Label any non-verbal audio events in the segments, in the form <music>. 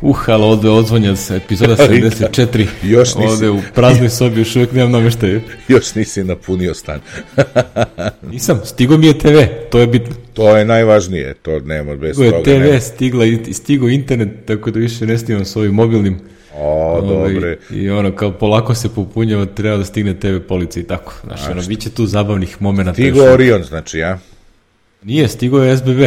Uh, ali ovde odzvonjac, epizoda <laughs> 74. Još nisi- Ovde u praznoj sobi još uvijek nemam nameštaje. <laughs> Još nisi napunio stan. <laughs> Nisam, stigo mi je TV, to je bitno. to je najvažnije, to nema bez Stigo je toga. TV, nema. stigla, i- stigo internet, tako da više ne snimam s ovim mobilnim. O, Ovaj, dobre. I ono, kao polako se popunjava, treba da stigne TV policija i tako. Znaš, ono, bit će tu zabavnih momenta. Stigo. Orion, znači, ja? Nije, stigo je SBB.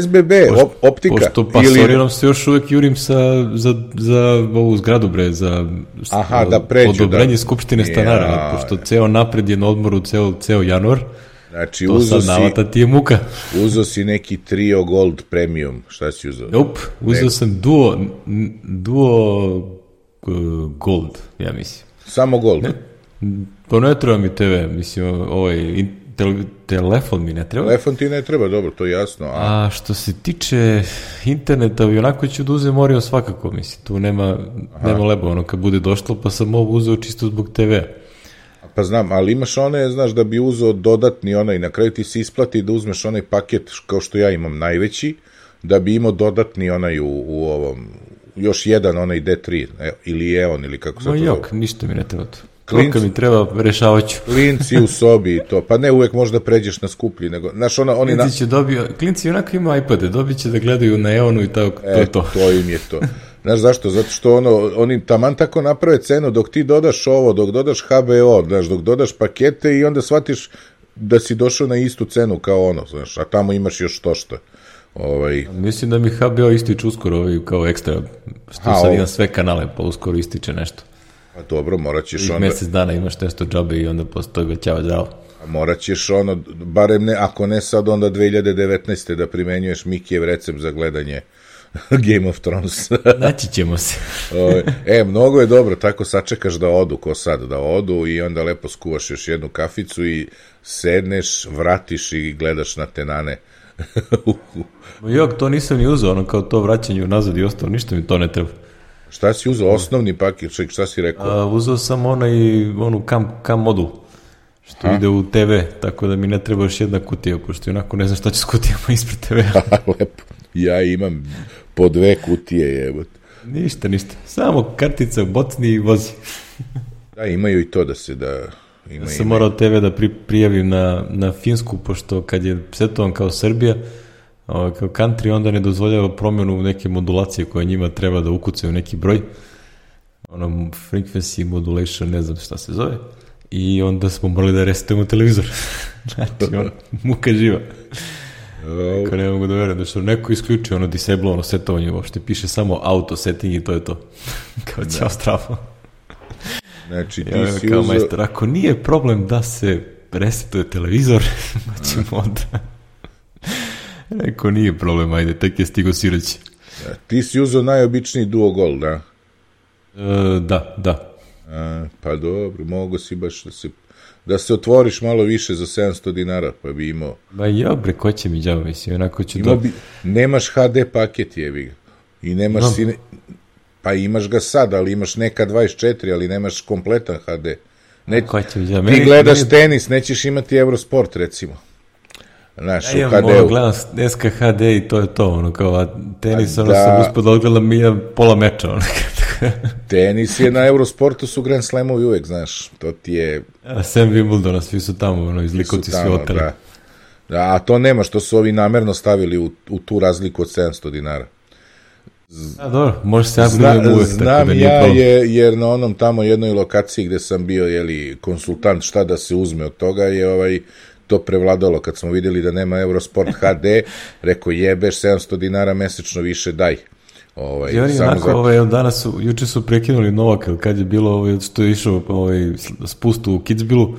SBB, op, optika. Pošto pa ili- Sorinom se još uvijek jurim sa, za, za ovu zgradu, bre, za Aha, da pređu, odobrenje da. Skupštine stanara, Ja. pošto ceo napred je na odmoru ceo, ceo januar, Znači, to uzo sad navata ti je muka. uzo si neki Trio Gold Premium. Šta si uzao? Nope, uzeo sam Duo, Duo Gold, ja mislim. Samo Gold. Pa ne treba mi TV, mislim, ovaj, tel, telefon mi ne treba. Telefon ti ne treba, dobro, to je jasno. A, A što se tiče interneta, i onako ću da uzem Orion svakako, mislim, tu nema, nema leba, ono kad bude došlo, pa sam ovo uzeo čisto zbog TV-a. pa znam, ali imaš one, znaš, da bi uzeo dodatni onaj, na kraju ti se isplati da uzmeš onaj paket, kao što ja imam najveći, da bi imao dodatni onaj u, u ovom, još jedan onaj D3, e, ili Eon, ili kako se Ma to zove. jok, ništa mi ne treba to. To Klinc- mi treba, rešavat ću. Klinci u sobi i to, pa ne uvek možda pređeš na skuplji, nego, znaš, ona, oni na, Klinci će dobio, klinci onako imaju iPade, dobit će da gledaju na Eonu i tako, to E, je to. to im je to. Znaš zašto? Zato što ono, oni taman tako naprave cenu dok ti dodaš ovo, dok dodaš HBO, znaš, dok dodaš pakete i onda shvatiš da si došao na istu cenu kao ono, znaš, a tamo imaš još to što. Ovaj, Mislim da mi HBO ističe uskoro ovaj kao ekstra, što Ha, sad imam sve kanale, pa uskoro ističe nešto. Pa dobro, morat ćeš Ovih onda, mesec dana imaš nešto džabe i onda posle toga ćao zdravo. morat ćeš ono, barem ne, ako ne sad, onda 2019. da primenjuješ Mikijev recept za gledanje <laughs> Game of Thrones. <laughs> Naći ćemo se. <laughs> Ovaj, e, mnogo je dobro, tako sačekaš da odu, ko sad, da odu i onda lepo skuvaš još jednu kaficu i sedneš, vratiš i gledaš na tenane. Jok, to nisam ni uzeo, ono kao to vraćanje unazad i ostalo, ništa mi to ne treba. Šta si uzao? Osnovni paket, ček, šta si rekao? A, uzeo sam onaj, onu kam, kam modul, što ide u TV, tako da mi ne treba još jedna kutija, pošto onako ne znam šta će s kutijama <laughs> ispred TV-a. <laughs> lepo. Ja imam po dve kutije, jebot. ništa, ništa. Samo kartica, bocni i vozi. <laughs> Da, imaju i to da se da... Ima, Sam ima. morao TV da pri, prijavim na, na Finsku, pošto kad je setovan kao Srbija, kao country, onda ne dozvoljava promjenu neke modulacije koja njima treba da ukucaju neki broj. Ono, frequency modulation, ne znam šta se zove. I onda smo morali da resetujemo televizor. <laughs> znači, ono, muka živa. Kako ne mogu da verujem, da što neko isključio ono disable, ono setovanje uopšte, piše samo auto setting i to je to. <laughs> kao ćao stravo. Znači, ti Ja, si kao uzao... majstor, ako nije problem da se resetuje televizor, <laughs> pa ćemo onda... Rekao, nije problem, ajde, tek je stigo sirać. Ti si uzao najobičniji duo gol, da? E, da, da. A, pa dobro, mogo si baš da se, da se otvoriš malo više za 700 dinara, pa bi imao... Ma ja, bre, ko će mi djavo, mislim, onako ću Imao da... bi, nemaš HD paket, jebi ga. I nemaš Znam. sine, pa imaš ga sad, ali imaš neka 24, ali nemaš kompletan HD. Ne, Ko će mi djavo? ti gledaš tenis, nećeš imati Eurosport, recimo. Znaš, Ja u imam, ono, gledam SKHD i to je to, ono, kao, a tenis, A ono, da. sam uspio da odgledam i jedan pola meča, ono, <laughs> Tenis je na Eurosportu su Grand Slamovi uvek, znaš. To ti je... a Sam Wimbledona, svi su tamo, ono, iz Likovci svi oteli. da. Da, a to nema, što su ovi namerno stavili u, u tu razliku od 700 dinara. A, dobro, može se Zna, upgradem uvek, tako znam da ja, je, jer na onom tamo jednoj lokaciji gde sam bio, jeli, konsultant šta da se uzme od toga, je ovaj to prevladalo kad smo videli da nema Eurosport HD, <laughs> rekao jebeš 700 dinara mesečno više daj. Ovaj, oni samo onako, zato- ovaj, danas su, juče su prekinuli Novak, kad je bilo ovaj, što je išao ovaj, spust u Kitzbilu,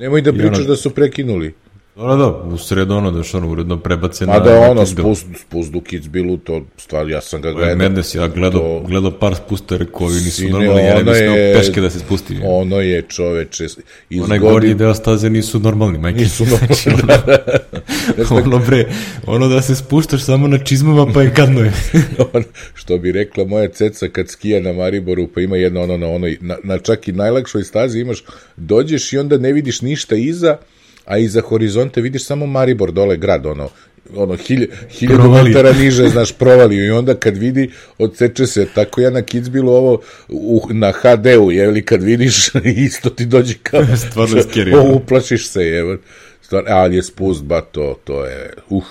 Nemoj da pričaš ono- da su prekinuli. Ono da, u sredo ono da što ono uredno prebace na... A da na ono, spust, spust u Kitzbilu, to stvar, ja sam ga je gledao. Madness, ja gledao, To- gledao par spusta, rekao, ovi nisu Sine, normalni, ja ne bi je- peške da se spusti. Ono je čoveče, iz Onaj gornji deo staze nisu normalni, majke. Nisu <laughs> Znači, ono, <laughs> ono bre, ono da se spuštaš samo na čizmama pa je gadno je. <laughs> on, što bi rekla moja ceca kad skija na Mariboru, pa ima jedno ono na onoj, na, na čak i najlakšoj stazi imaš, dođeš i onda ne vidiš ništa iza, a iza horizonte vidiš samo Maribor dole grad, ono, ono hilj, hiljadu metara niže, znaš, provalio. I onda kad vidi, odseče se, tako ja na Kidsbilu ovo u, na HD-u, je li kad vidiš, <laughs> isto ti dođe kao, <laughs> Stvarno <laughs> scary. o, uplašiš se, je, stvarno, ali je spust, ba, to, to je, uh,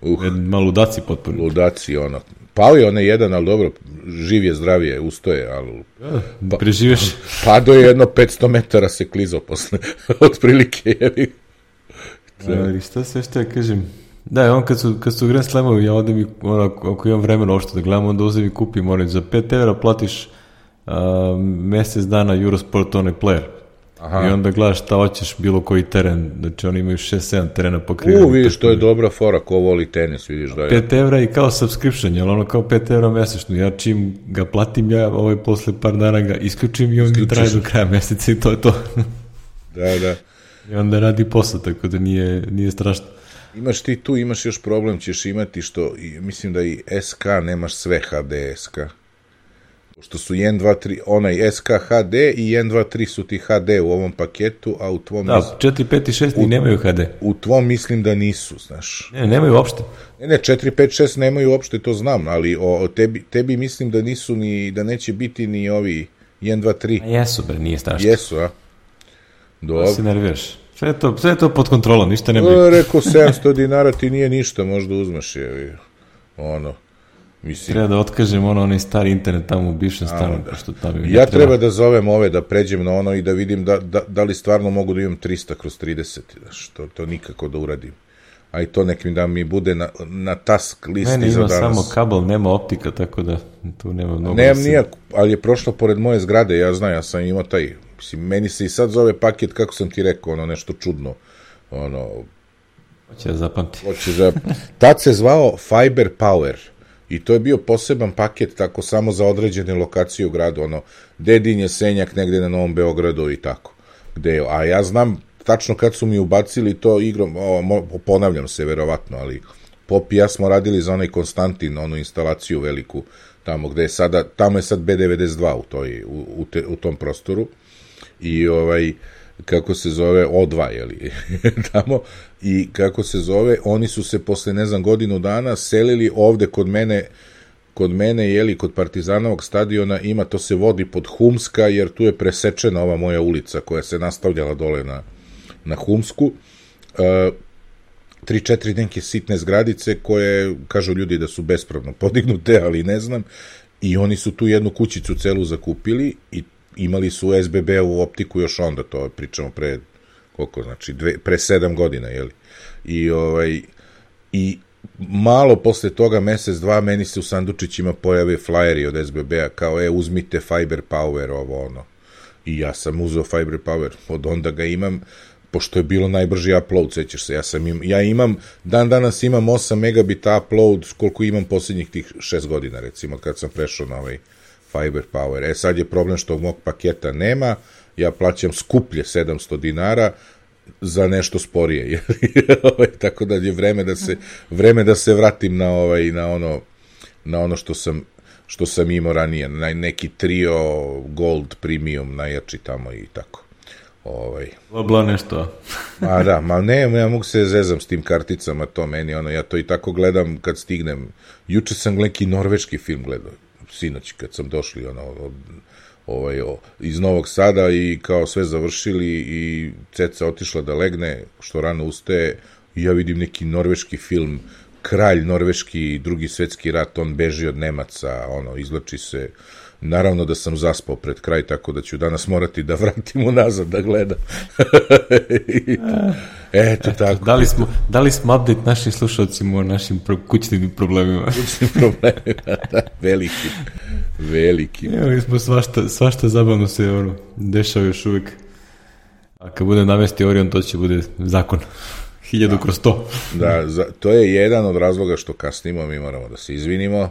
uh, Malo ludaci potpuno. ludaci, ono, pao je onaj jedan, ali dobro, živ je, zdrav je, ustoje, ali Pa, Preživeš. <laughs> pado je jedno 500 metara se klizao posle, <laughs> otprilike, je Ali šta se što ja kažem? Da, on kad su, kad su Grand Slamovi, ja ovde mi, ono, ako imam vremena ošto da gledam, onda uzem i kupim, ono, za 5 evra platiš a, mesec dana Eurosport onaj player. Aha. I onda gledaš šta hoćeš bilo koji teren, znači oni imaju 6-7 terena pokriveni. U, vidiš, to je dobra fora, ko voli tenis, vidiš da je. 5 evra i kao subscription, jel ono kao 5 evra mesečno. Ja čim ga platim, ja ovaj posle par dana ga isključim i on mi traje do kraja meseca i to je to. <laughs> Da, da. I onda radi posao, tako da nije, nije strašno. Imaš ti tu, imaš još problem, ćeš imati što, mislim da i SK nemaš sve HD SK. Što su 1, 2, 3, onaj SK HD i 1, 2, 3 su ti HD u ovom paketu, a u tvom, Da, 4, 5 i 6 i nemaju HD. u tvom mislim da nisu, znaš. Ne, nemaju uopšte. Ne, ne, 4, 5, 6 nemaju uopšte, to znam, ali o, o tebi, tebi mislim da nisu ni, da neće biti ni ovi 1, 2, 3. A jesu, bre, nije strašno. Jesu, a? Dobro. Se nerviraš. Sve je to, sve je to pod kontrolom, ništa ne. E, Rekao 700 dinara ti nije ništa, možda uzmeš je, ono, mislim, Treba da otkažem ono, onaj stari internet tamo u bivšem stanu, pošto tamo mi ne ja treba da zovem ove, da pređem na ono i da vidim da, da, da li stvarno mogu da imam 300 kroz 30, znaš, to, to nikako da uradim. A i to nek mi da mi bude na, na task listi Meni za ima danas. samo kabel, nema optika, tako da tu nema mnogo. Nemam da nijak, ali je prošlo pored moje zgrade, ja znam, ja sam imao taj, mislim, meni se i sad zove paket, kako sam ti rekao, ono nešto čudno, ono, Hoće da zapamti. Hoće da... Tad se zvao Fiber Power i to je bio poseban paket tako samo za određene lokacije u gradu, ono, Dedinje, Senjak, negde na Novom Beogradu i tako. Gde, a ja znam tačno kad su mi ubacili to igrom, o, ponavljam se verovatno, ali Pop i ja smo radili za onaj Konstantin, onu instalaciju veliku, tamo gde je sada, tamo je sad B92 u, toj, u, u, te, u tom prostoru i ovaj kako se zove O2 je li? <laughs> Tamo. I kako se zove oni su se posle ne znam godinu dana selili ovde kod mene kod mene jeli kod Partizanovog stadiona ima to se vodi pod Humska jer tu je presečena ova moja ulica koja se nastavljala dole na na Humsku. E, tri, četiri neke sitne zgradice koje, kažu ljudi da su bespravno podignute, ali ne znam, i oni su tu jednu kućicu celu zakupili i imali su SBB u optiku još onda, to pričamo pre, koliko, znači, dve, pre sedam godina, jeli? I, ovaj, i malo posle toga, mesec, dva, meni se u sandučićima pojave flyeri od SBB-a, kao, e, uzmite Fiber Power, ovo, ono. I ja sam uzeo Fiber Power, od onda ga imam, pošto je bilo najbrži upload, sećaš se, ja sam im, ja imam, dan danas imam 8 megabita upload, koliko imam posljednjih tih 6 godina, recimo, kad sam prešao na ovaj Fiber Power. E, sad je problem što mog paketa nema, ja plaćam skuplje 700 dinara, za nešto sporije. <laughs> Ovaj, Tako da je vreme da se vreme da se vratim na ovaj na ono na ono što sam što sam imao ranije, na neki trio Gold Premium najjači tamo i tako. Ovaj. Bla, bla nešto. Ma da, ma ne, ja mogu se zezam s tim karticama, to meni, ono, ja to i tako gledam kad stignem. Juče sam neki norveški film gledao, sinoć kad sam došli, ono, ovaj, o, iz Novog Sada i kao sve završili i ceca otišla da legne, što rano ustaje, i ja vidim neki norveški film, kralj norveški, drugi svetski rat, on beži od Nemaca, ono, izlači se, Naravno da sam zaspao pred kraj, tako da ću danas morati da vratim unazad da gledam. <laughs> Eto tako. Da li smo, da li smo update našim slušalcima o našim pro, kućnim problemima? Kućnim problemima, <laughs> da, veliki, veliki. Imali smo svašta, svašta zabavno se ono, dešava još uvek. A kad bude namesti Orion, to će bude zakon. Hiljadu kroz to. Da, za, to je jedan od razloga što kasnimo, mi moramo da se izvinimo,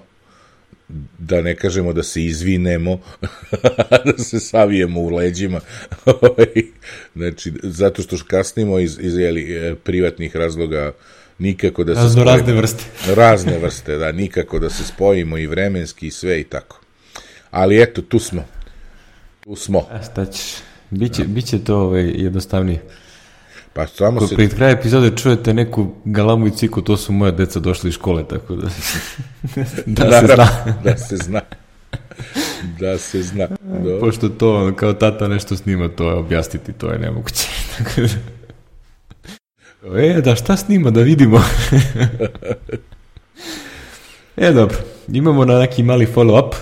da ne kažemo da se izvinemo, <laughs> da se savijemo u leđima, <laughs> znači, zato što kasnimo iz, iz jeli, e, privatnih razloga, nikako da se Razno spojimo. razne vrste. <laughs> razne vrste, da, nikako da se spojimo i vremenski i sve i tako. Ali eto, tu smo. Tu smo. A šta ćeš? Biće, biće to ovaj, jednostavnije. Pa samo Ko se... pred kraj epizode čujete neku galamu i ciku, to su moja deca došli iz škole, tako da, <laughs> da se zna. da se zna. Da se zna. Dobro. Pošto to kao tata nešto snima, to je objasniti, to je nemoguće. <laughs> Tako da... E, da šta snima, da vidimo. <laughs> e, dobro, imamo na neki mali follow-up.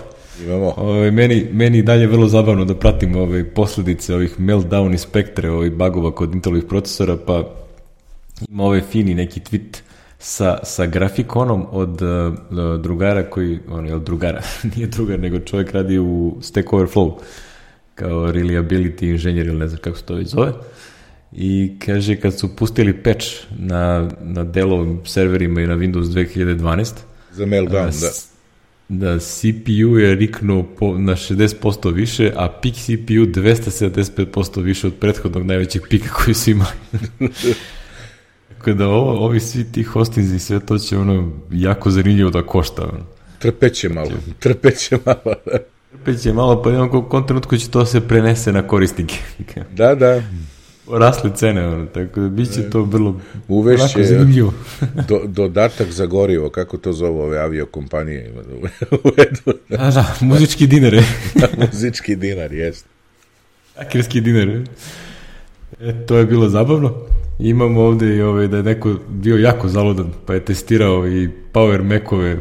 Imamo. Ove, meni, meni i dalje vrlo zabavno da pratim ove posledice ovih meltdown i spektre, ovih bagova kod Intelovih procesora, pa ima ovaj fini neki tweet sa, sa grafikonom od uh, drugara koji, on je od drugara, <laughs> nije drugar, nego čovjek radi u Stack Overflow, kao reliability inženjer ili ne znam kako se to već zove. I kaže kad su pustili patch na, na Dellovim serverima i na Windows 2012, Za meltdown, da. Da CPU je riknuo po, na 60% više, a pik CPU 275% više od prethodnog najvećeg pika koji su imali. <laughs> Tako da ovo, ovi svi ti hostinzi i sve to će ono jako zanimljivo da košta. Ono. Trpeće malo, trpeće malo. Trpeće malo, pa jednom kom trenutku će to se prenese na korisnike. Da, da. Rasle cene, ono, tako da bit će to vrlo Uvešće zanimljivo. <laughs> do, dodatak za gorivo, kako to zove ove aviokompanije. <laughs> ima da uvedu. Da, da, muzički dinare. <laughs> Muzički dinar, jest. Akirski dinare. E, to je bilo zabavno. Imamo ovde i ovaj, da je neko bio jako zaludan, pa je testirao i Power Macove,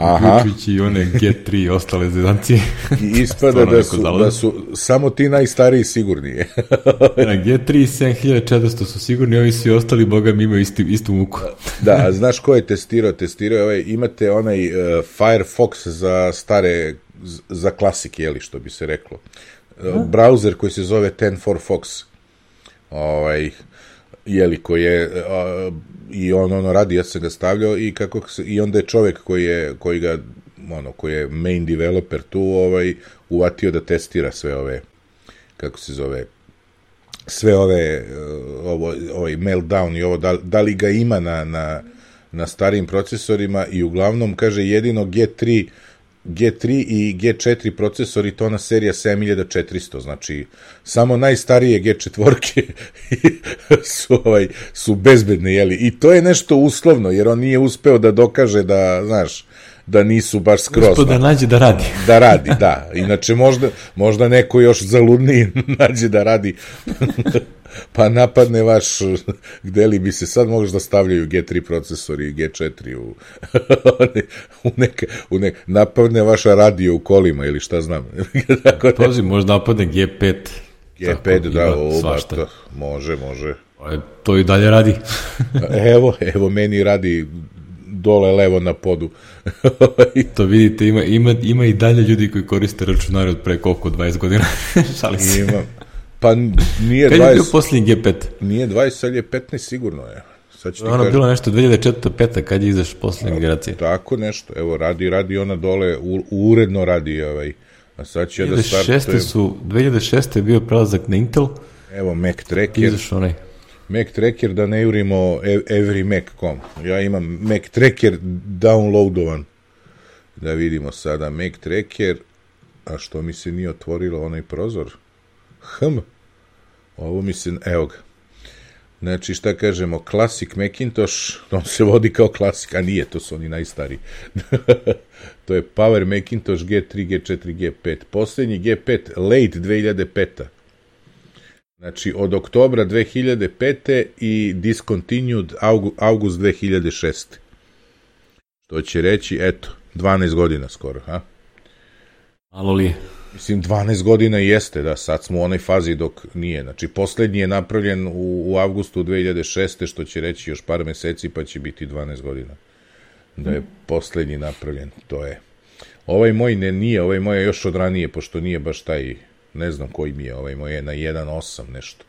Aha. uključujući i one G3 i ostale zedancije. I <laughs> ispada da su, da su samo ti najstariji sigurni. <laughs> Na G3 i 7400 su sigurni, ovi svi ostali, boga mi imaju isti, istu muku. <laughs> da, a znaš ko je testirao? Testirao je ovaj, imate onaj uh, Firefox za stare, za klasike, jeli, što bi se reklo. Uh, browser koji se zove 10 Fox. Ovaj, jeli, koji je, uh, i on ono radi, ja sam ga stavljao i kako se, i onda je čovek koji je, koji ga, ono, koji je main developer tu, ovaj, uvatio da testira sve ove, kako se zove, sve ove uh, ovo ovaj meltdown i ovo da, da li ga ima na na na starijim procesorima i uglavnom kaže jedino G3 G3 i G4 procesori to na serija 7400 znači samo najstarije G4 <laughs> su ovaj su bezbedne jeli? I to je nešto uslovno jer on nije uspeo da dokaže da znaš da nisu baš skroz Uspio da nađe da radi. <laughs> da radi, da. Inače možda, možda neko još zaludniji <laughs> nađe da radi <laughs> pa napadne vaš gde li bi se sad možeš da stavljaju G3 procesori i G4 u, u neke, u neke, napadne vaša radio u kolima ili šta znam. Tako da, Pazi, možda napadne G5. G5, Tako, da, ima o, svašta. to, može, može. Pa, To i dalje radi. Evo, evo meni radi dole levo na podu. <laughs> To vidite, ima, ima, ima i dalje ljudi koji koriste računare od pre koliko, 20 godina. <laughs> Šali se. Ima. Pa nije Kad je bio 20, posljednji G5? nije 20, ali je 15 sigurno je. Sad ću ti Ono kažem. bilo nešto 2004. 5. kad je izaš posljednja generacija. Tako nešto. Evo, radi, radi ona dole, u, uredno radi ovaj. A sad ću ja da 2006. startujem. su, 2006. je bio prelazak na Intel, Evo, Mac Tracker. izaš onaj. Mac Tracker, da ne jurimo ev- everymac.com. Ja imam Mac Tracker downloadovan. Da vidimo sada Mac Tracker. A što mi se nije otvorilo onaj prozor? Hm. Ovo mi se, evo ga. Znači, šta kažemo, Classic Macintosh, on se vodi kao klasik, a nije, to su oni najstariji. <laughs> to je Power Macintosh G3, G4, G5. Poslednji G5, late 2005. Znači, od oktobra 2005. i discontinued augu, august 2006. To će reći, eto, 12 godina skoro, ha? Malo li? Mislim, 12 godina jeste, da, sad smo u onoj fazi dok nije. Znači, poslednji je napravljen u, u avgustu 2006. što će reći još par meseci, pa će biti 12 godina. Da je poslednji napravljen, to je. Ovaj moj ne nije, ovaj moj je još od ranije, pošto nije baš taj, ne znam koji mi je, ovaj moj je na 1.8 nešto.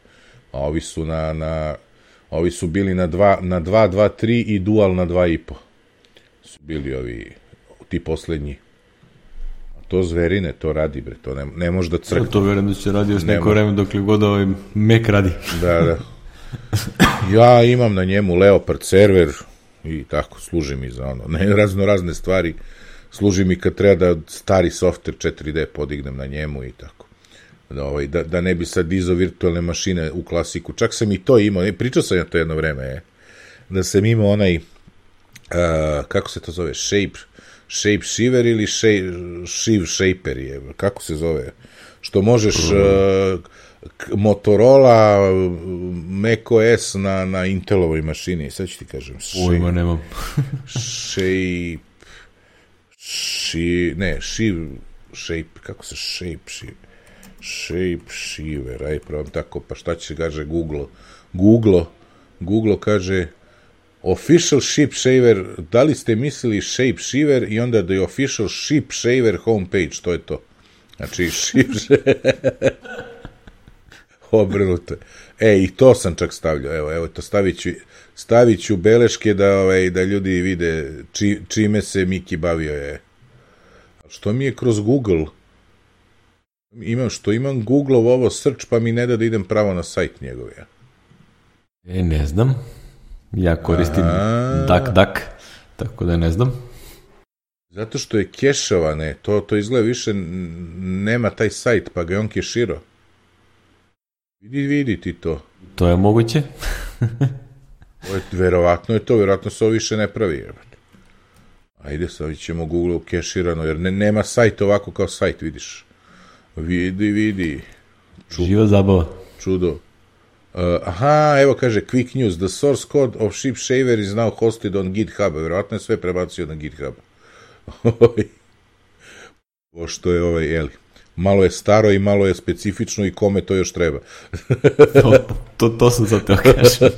A ovi su na, na ovi su bili na 2, na 2, 2, 3 i dual na 2,5. Su bili ovi, ti poslednji. To zverine, to radi, bre, to ne, ne može da Crk. crkne. To verujem da će radi još neko vreme dok li god ovaj Mac radi. <laughs> Da, da. Ja imam na njemu Leopard server i tako, služi mi za ono, ne razno razne stvari, služi mi kad treba da stari software 4D podignem na njemu i tako. Da, ovaj, da, da ne bi sad dizao virtualne mašine u klasiku. Čak sam i to imao, ne, pričao sam ja to jedno vreme, je, da sam imao onaj, uh, kako se to zove, shape, shape shiver ili shape, shiv shaper je, kako se zove, što možeš uh, Motorola macOS na, na Intelovoj mašini, sad ću ti kažem. Ujma, nemam. shape, shi, ne, shiv, shape, kako se shape, shiv, shape shiver, aj probam tako, pa šta će kaže Google, Google, Google kaže official ship shaver, da li ste mislili shape shiver i onda the official ship shaver homepage, to je to. Znači, <laughs> ship obrnuto. E, i to sam čak stavljao, evo, evo to stavit ću, stavit ću beleške da, ovaj, da ljudi vide či, čime se Miki bavio je. Što mi je kroz Google? Imam, što imam Google ovo search, pa mi ne da da idem pravo na sajt njegov, ja. E, ne znam. Ja koristim DuckDuck, tako da ne znam. Zato što je kešovane, to, to izgleda više nema taj sajt, pa ga je on keširao. Vidi, vidi ti to. To je moguće. <laughs> to je, verovatno je to, verovatno se ovo više ne pravi. Ajde, sad ćemo Google keširano, jer ne, nema sajt ovako kao sajt, vidiš. Vidi, vidi. Ču, Živa zabava. Čudo. Uh, aha, evo kaže quick news, the source code of Ship Shaver is now hosted on GitHub. Verovatno je sve prebacio na GitHub. Pošto je ovaj, jeli, malo je staro i malo je specifično i kome to još treba. <laughs> to, to, to sam sad teo kažem.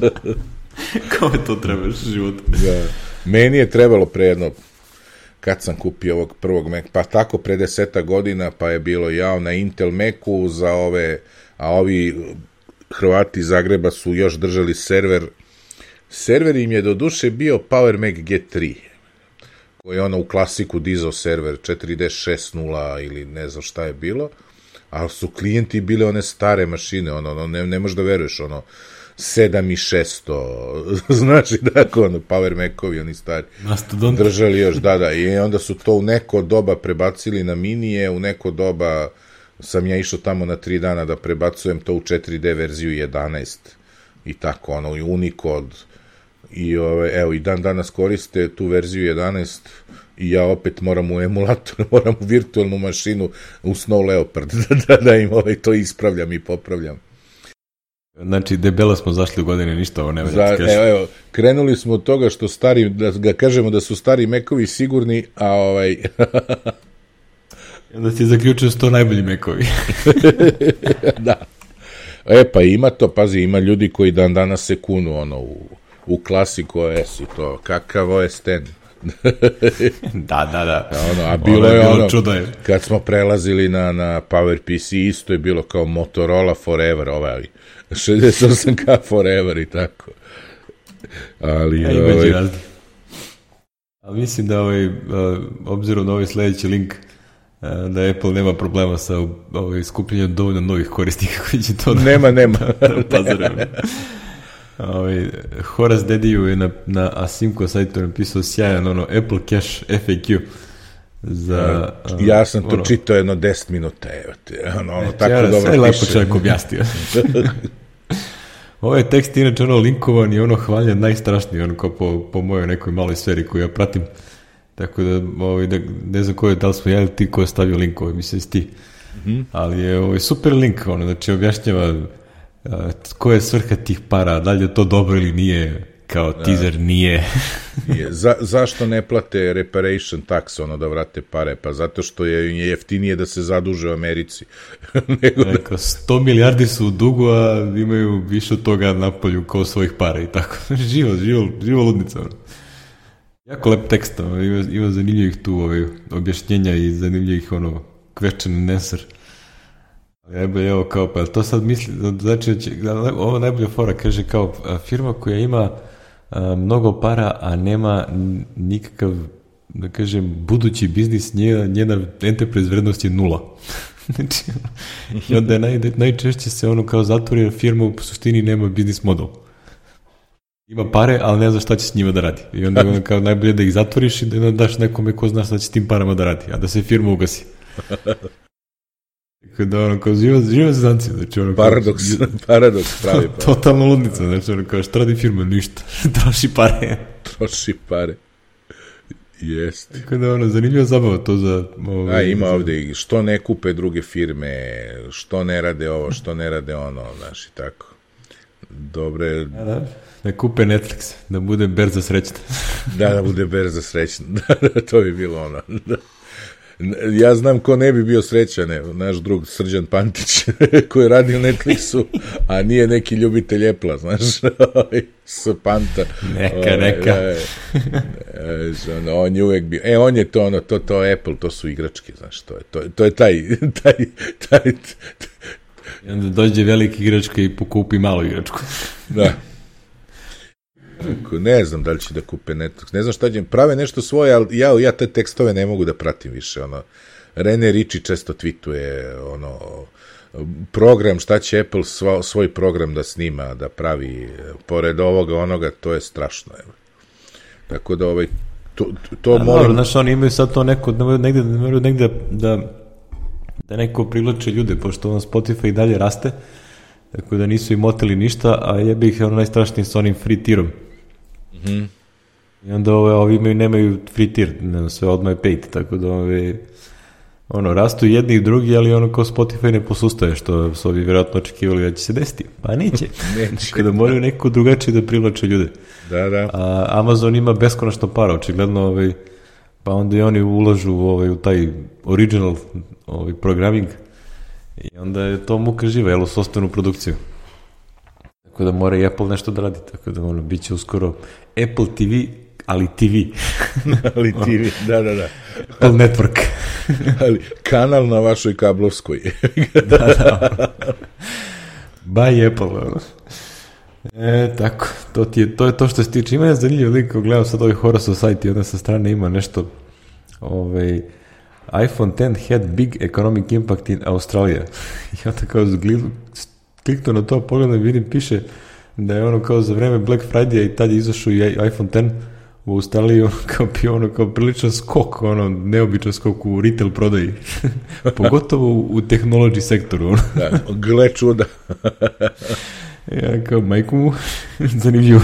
<laughs> kome to treba još život? Da. Meni je trebalo pre jedno kad sam kupio ovog prvog Mac, pa tako pre deseta godina, pa je bilo jao na Intel Macu za ove, a ovi Hrvati iz Zagreba su još držali server. Server im je do duše bio Power Mac G3, koji je ono u klasiku dizao server 4D60 ili ne znam šta je bilo, ali su klijenti bile one stare mašine, ono, ono ne, ne možeš da veruješ, ono, 7600, <laughs> znači da, ono, Power Macovi, oni stari, Mastodon. držali još, da, da, i onda su to u neko doba prebacili na minije, u neko doba sam ja išao tamo na tri dana da prebacujem to u 4D verziju 11 i tako, ono, i Unicode, i ove, evo, i dan danas koriste tu verziju 11 i ja opet moram u emulator, <laughs> moram u virtualnu mašinu u Snow Leopard <laughs> da, da, da im ovaj, to ispravljam i popravljam. Znači, debelo smo zašli u godine, ništa ovo ne Za, evo, evo, krenuli smo od toga što stari, da ga kažemo da su stari mekovi sigurni, a ovaj... <laughs> Onda ti zaključio sto najbolji mekovi. <laughs> da. E, pa ima to, pazi, ima ljudi koji dan danas se kunu, ono, u, u klasiku OS i to, kakav OS ten. <laughs> da, da, da. Ono, a bilo je, je bilo ono, čudo je. kad smo prelazili na, na PowerPC, isto je bilo kao Motorola Forever, ovaj, 68K <laughs> Forever i tako. Ali, ja, ovaj... Ali mislim da ovaj, obzirom na ovaj sledeći link, da Apple nema problema sa ovaj, skupljenjem dovoljno novih korisnika koji će to nema, da, nema. <laughs> da Ovaj, Horace Dediju je na, na Asimco sajtu napisao sjajan ono Apple Cache FAQ za... Uh, ja sam to ono, čitao jedno 10 minuta, evo te, ono, ono tako ja, dobro piše. Sve lepo čovjek objasnio. <laughs> Ovo je tekst inače ono linkovan i ono hvaljen najstrašniji, ono kao po, po mojoj nekoj maloj sferi koju ja pratim. Tako da, ovaj, da ne znam ko je, da li smo ja ili ti ko je stavio link, ovaj, mislim da ti. Mm -hmm. Ali je ovaj, super link, ono, znači objašnjava ko je svrha tih para, da li je to dobro ili nije, kao da. teaser nije. <laughs> je. Za, zašto ne plate reparation tax, ono da vrate pare? Pa zato što je jeftinije da se zaduže u Americi. <laughs> Nego da... Eko, 100 milijardi su u dugu, a imaju više od toga na polju kao svojih para i tako. <laughs> živo, živo, živo ludnica. Jako lep tekst, ima, ima zanimljivih tu ovaj, objašnjenja i zanimljivih ono, question and answer. Evo, evo kao, pa to sad misli, znači, ovo najbolja fora, kaže kao firma koja ima a, mnogo para, a nema nikakav, da kažem, budući biznis, njena, njena enterprise vrednost je nula. <laughs> znači, i onda je naj, najčešće se ono kao zatvori, jer firma u suštini nema biznis model. Ima pare, ali ne zna šta će s njima da radi. I onda je kao najbolje da ih zatvoriš i da daš nekome ko zna šta će s tim parama da radi, a da se firma ugasi. Kada ono, kao živa, živa zanci, znači ono... Paradoks, <laughs> paradoks pravi. <laughs> To, totalno ludnica, znači ono, kao šta radi firma, ništa, <laughs> troši pare. Troši pare. Jeste. Tako da, ono, zanimljiva zabava to za... Ovaj, A, ima ovde i što ne kupe druge firme, što ne rade ovo, što ne rade ono, znaš, i tako. Dobre... Da, da. Da kupe Netflix, da bude berza srećna. da, da bude berza srećna. Da, to bi bilo ono. Da. Ja znam ko ne bi bio srećan, evo, naš drug Srđan Pantić, <laughs> koji radi u Netflixu, a nije neki ljubitelj Apple, znaš, <laughs> s Panta. Neka, o, ovaj, neka. E, ono, on je uvek bio, e, on je to, ono, to, to Apple, to su igračke, znaš, to je, to, to je taj, <laughs> taj, taj, taj onda dođe veliki igračka i pokupi malu igračku. da. Ne znam da li će da kupe Netflix. Ne znam šta će, prave nešto svoje, ali ja, ja te tekstove ne mogu da pratim više. Ono, Rene Ricci često tweetuje ono, program, šta će Apple svo, svoj program da snima, da pravi, pored ovoga, onoga, to je strašno. Evo. Tako da, ovaj, to, to A, moram... Dobro, znaš, oni imaju sad to neko, negde, da, negde da, da neko privlače ljude, pošto on Spotify i dalje raste, tako da nisu im oteli ništa, a je bih ono najstrašniji sa onim free tirom. Mm -hmm. I onda ove, ovi imaju, nemaju free tier, ne, sve odmah je paid, tako da ove, ono, rastu jedni i drugi, ali ono kao Spotify ne posustaje, što su ovi vjerojatno očekivali da će se desiti. Pa neće. <laughs> neće. Tako da moraju neko drugačije da privlače ljude. Da, da. A Amazon ima beskonačno para, očigledno ovaj, pa onda i oni ulažu ovaj, u taj original ovaj, programming i onda je to muka živa, jel, u sostanu produkciju. Tako da mora i Apple nešto da radi, tako da ono, bit će uskoro Apple TV, ali TV. <laughs> ali TV, da, da, da. Apple Network. <laughs> ali kanal na vašoj kablovskoj. <laughs> da, da. By Apple, ono. E, tako, to, ti je, to je to što se tiče. Ima je zanimljiv lik, gledam sad ovaj Horror Society, onda sa strane ima nešto, ovaj, iPhone 10 had big economic impact in Australia. I onda kao kliknuo na to, pogledam, vidim, piše da je ono kao za vreme Black Friday i tad je izašao i iPhone 10 u Australiji ono kao bio ono kao priličan skok, ono neobičan skok u retail prodaji. <laughs> Pogotovo u, technology sektoru. Ono. da, gle čuda. <laughs> ja kao majku mu, <laughs> zanimljivo.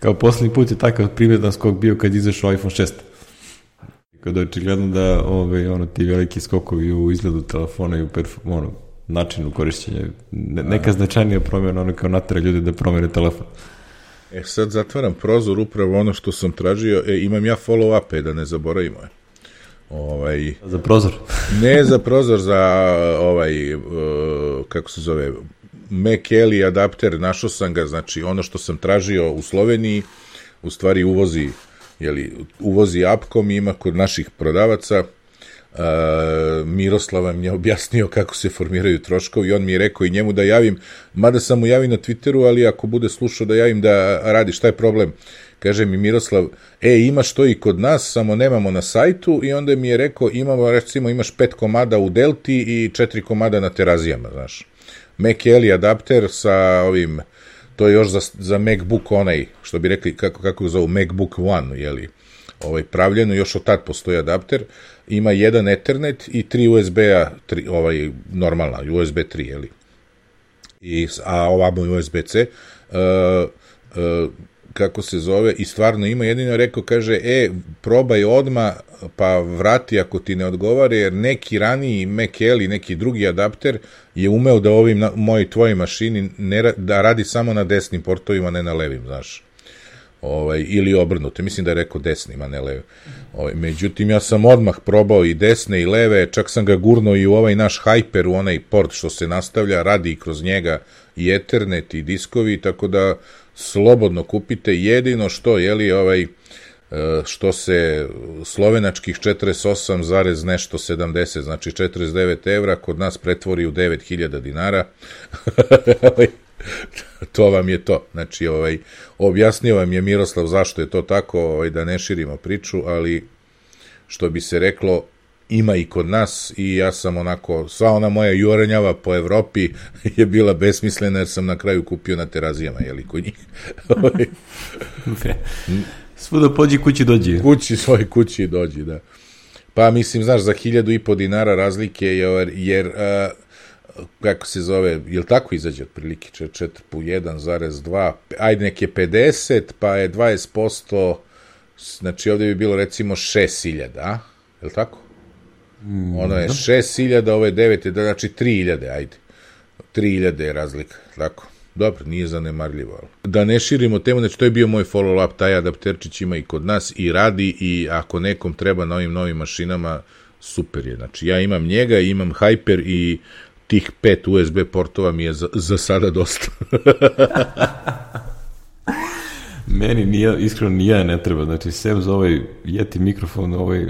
kao poslednji put je takav primjetan skok bio kad izašao iPhone 6. Kada očigledno da ove, ono, ti veliki skokovi u izgledu telefona i u perform, ono, načinu korišćenja, ne, neka značajnija promjena, ono kao natara ljudi da promene telefon. E sad zatvaram prozor, upravo ono što sam tražio, e, imam ja follow-up, da ne zaboravimo je. Ovaj, za prozor? ne za prozor, za ovaj, uh, kako se zove, Mac adapter, našao sam ga, znači ono što sam tražio u Sloveniji, u stvari uvozi, jeli, uvozi Apcom ima kod naših prodavaca, Miroslava mi je objasnio kako se formiraju troškovi i on mi je rekao i njemu da javim, mada sam mu javim na Twitteru, ali ako bude slušao da javim da radi, šta je problem? Kaže mi Miroslav, e, imaš to i kod nas, samo nemamo na sajtu i onda mi je rekao, imamo, recimo, imaš pet komada u Delti i četiri komada na terazijama, znaš. Mac adapter sa ovim, to je još za, za MacBook onaj, što bi rekli, kako, kako zovu, MacBook One, jeli, ovaj, pravljeno, još od tad postoji adapter, ima jedan Ethernet i tri USB-a, ovaj, normalna, USB 3, jeli. I, a ovamo USB-C, uh, uh, kako se zove, i stvarno ima, jedino rekao, kaže, e, probaj odma, pa vrati ako ti ne odgovara, jer neki raniji Mac ili neki drugi adapter je umeo da ovim na, moj tvojoj mašini ne, da radi samo na desnim portovima, ne na levim, znaš ovaj, ili obrnuto, mislim da je rekao desnim, a ne leve. Ovaj, međutim, ja sam odmah probao i desne i leve, čak sam ga gurno i u ovaj naš Hyper, u onaj port što se nastavlja, radi i kroz njega i Ethernet i diskovi, tako da slobodno kupite jedino što, jeli, ovaj, e, što se slovenačkih 48 zarez nešto 70, znači 49 evra, kod nas pretvori u 9000 dinara. <laughs> <laughs> To vam je to. Znači, ovaj, objasnio vam je Miroslav zašto je to tako, ovaj, da ne širimo priču, ali što bi se reklo, ima i kod nas i ja sam onako, sva ona moja jurenjava po Evropi <laughs> je bila besmislena jer sam na kraju kupio na terazijama, jeli, kod njih. <laughs> Ovaj. Svuda pođi kući dođi. Kući, svoj kući dođi, da. Pa mislim, znaš, za hiljadu i po dinara razlike, jer, jer uh, kako se zove, jel tako izađe otprilike 4 po 1,2, ajde nek je 50, pa je 20%, znači ovde bi bilo recimo 6000, a? Jel tako? Mm, ono je 6000, ovo je 9, znači 3000, ajde. 3000 je razlika, tako? Dobro, nije zanemarljivo. Da ne širimo temu, znači to je bio moj follow-up, taj adapterčić ima i kod nas i radi i ako nekom treba na ovim novim mašinama, super je. Znači ja imam njega, imam Hyper i tih pet USB portova mi je za, za sada dosta. <laughs> Meni nije, iskreno nije ne treba, znači sem za ovaj Yeti mikrofon, ovaj,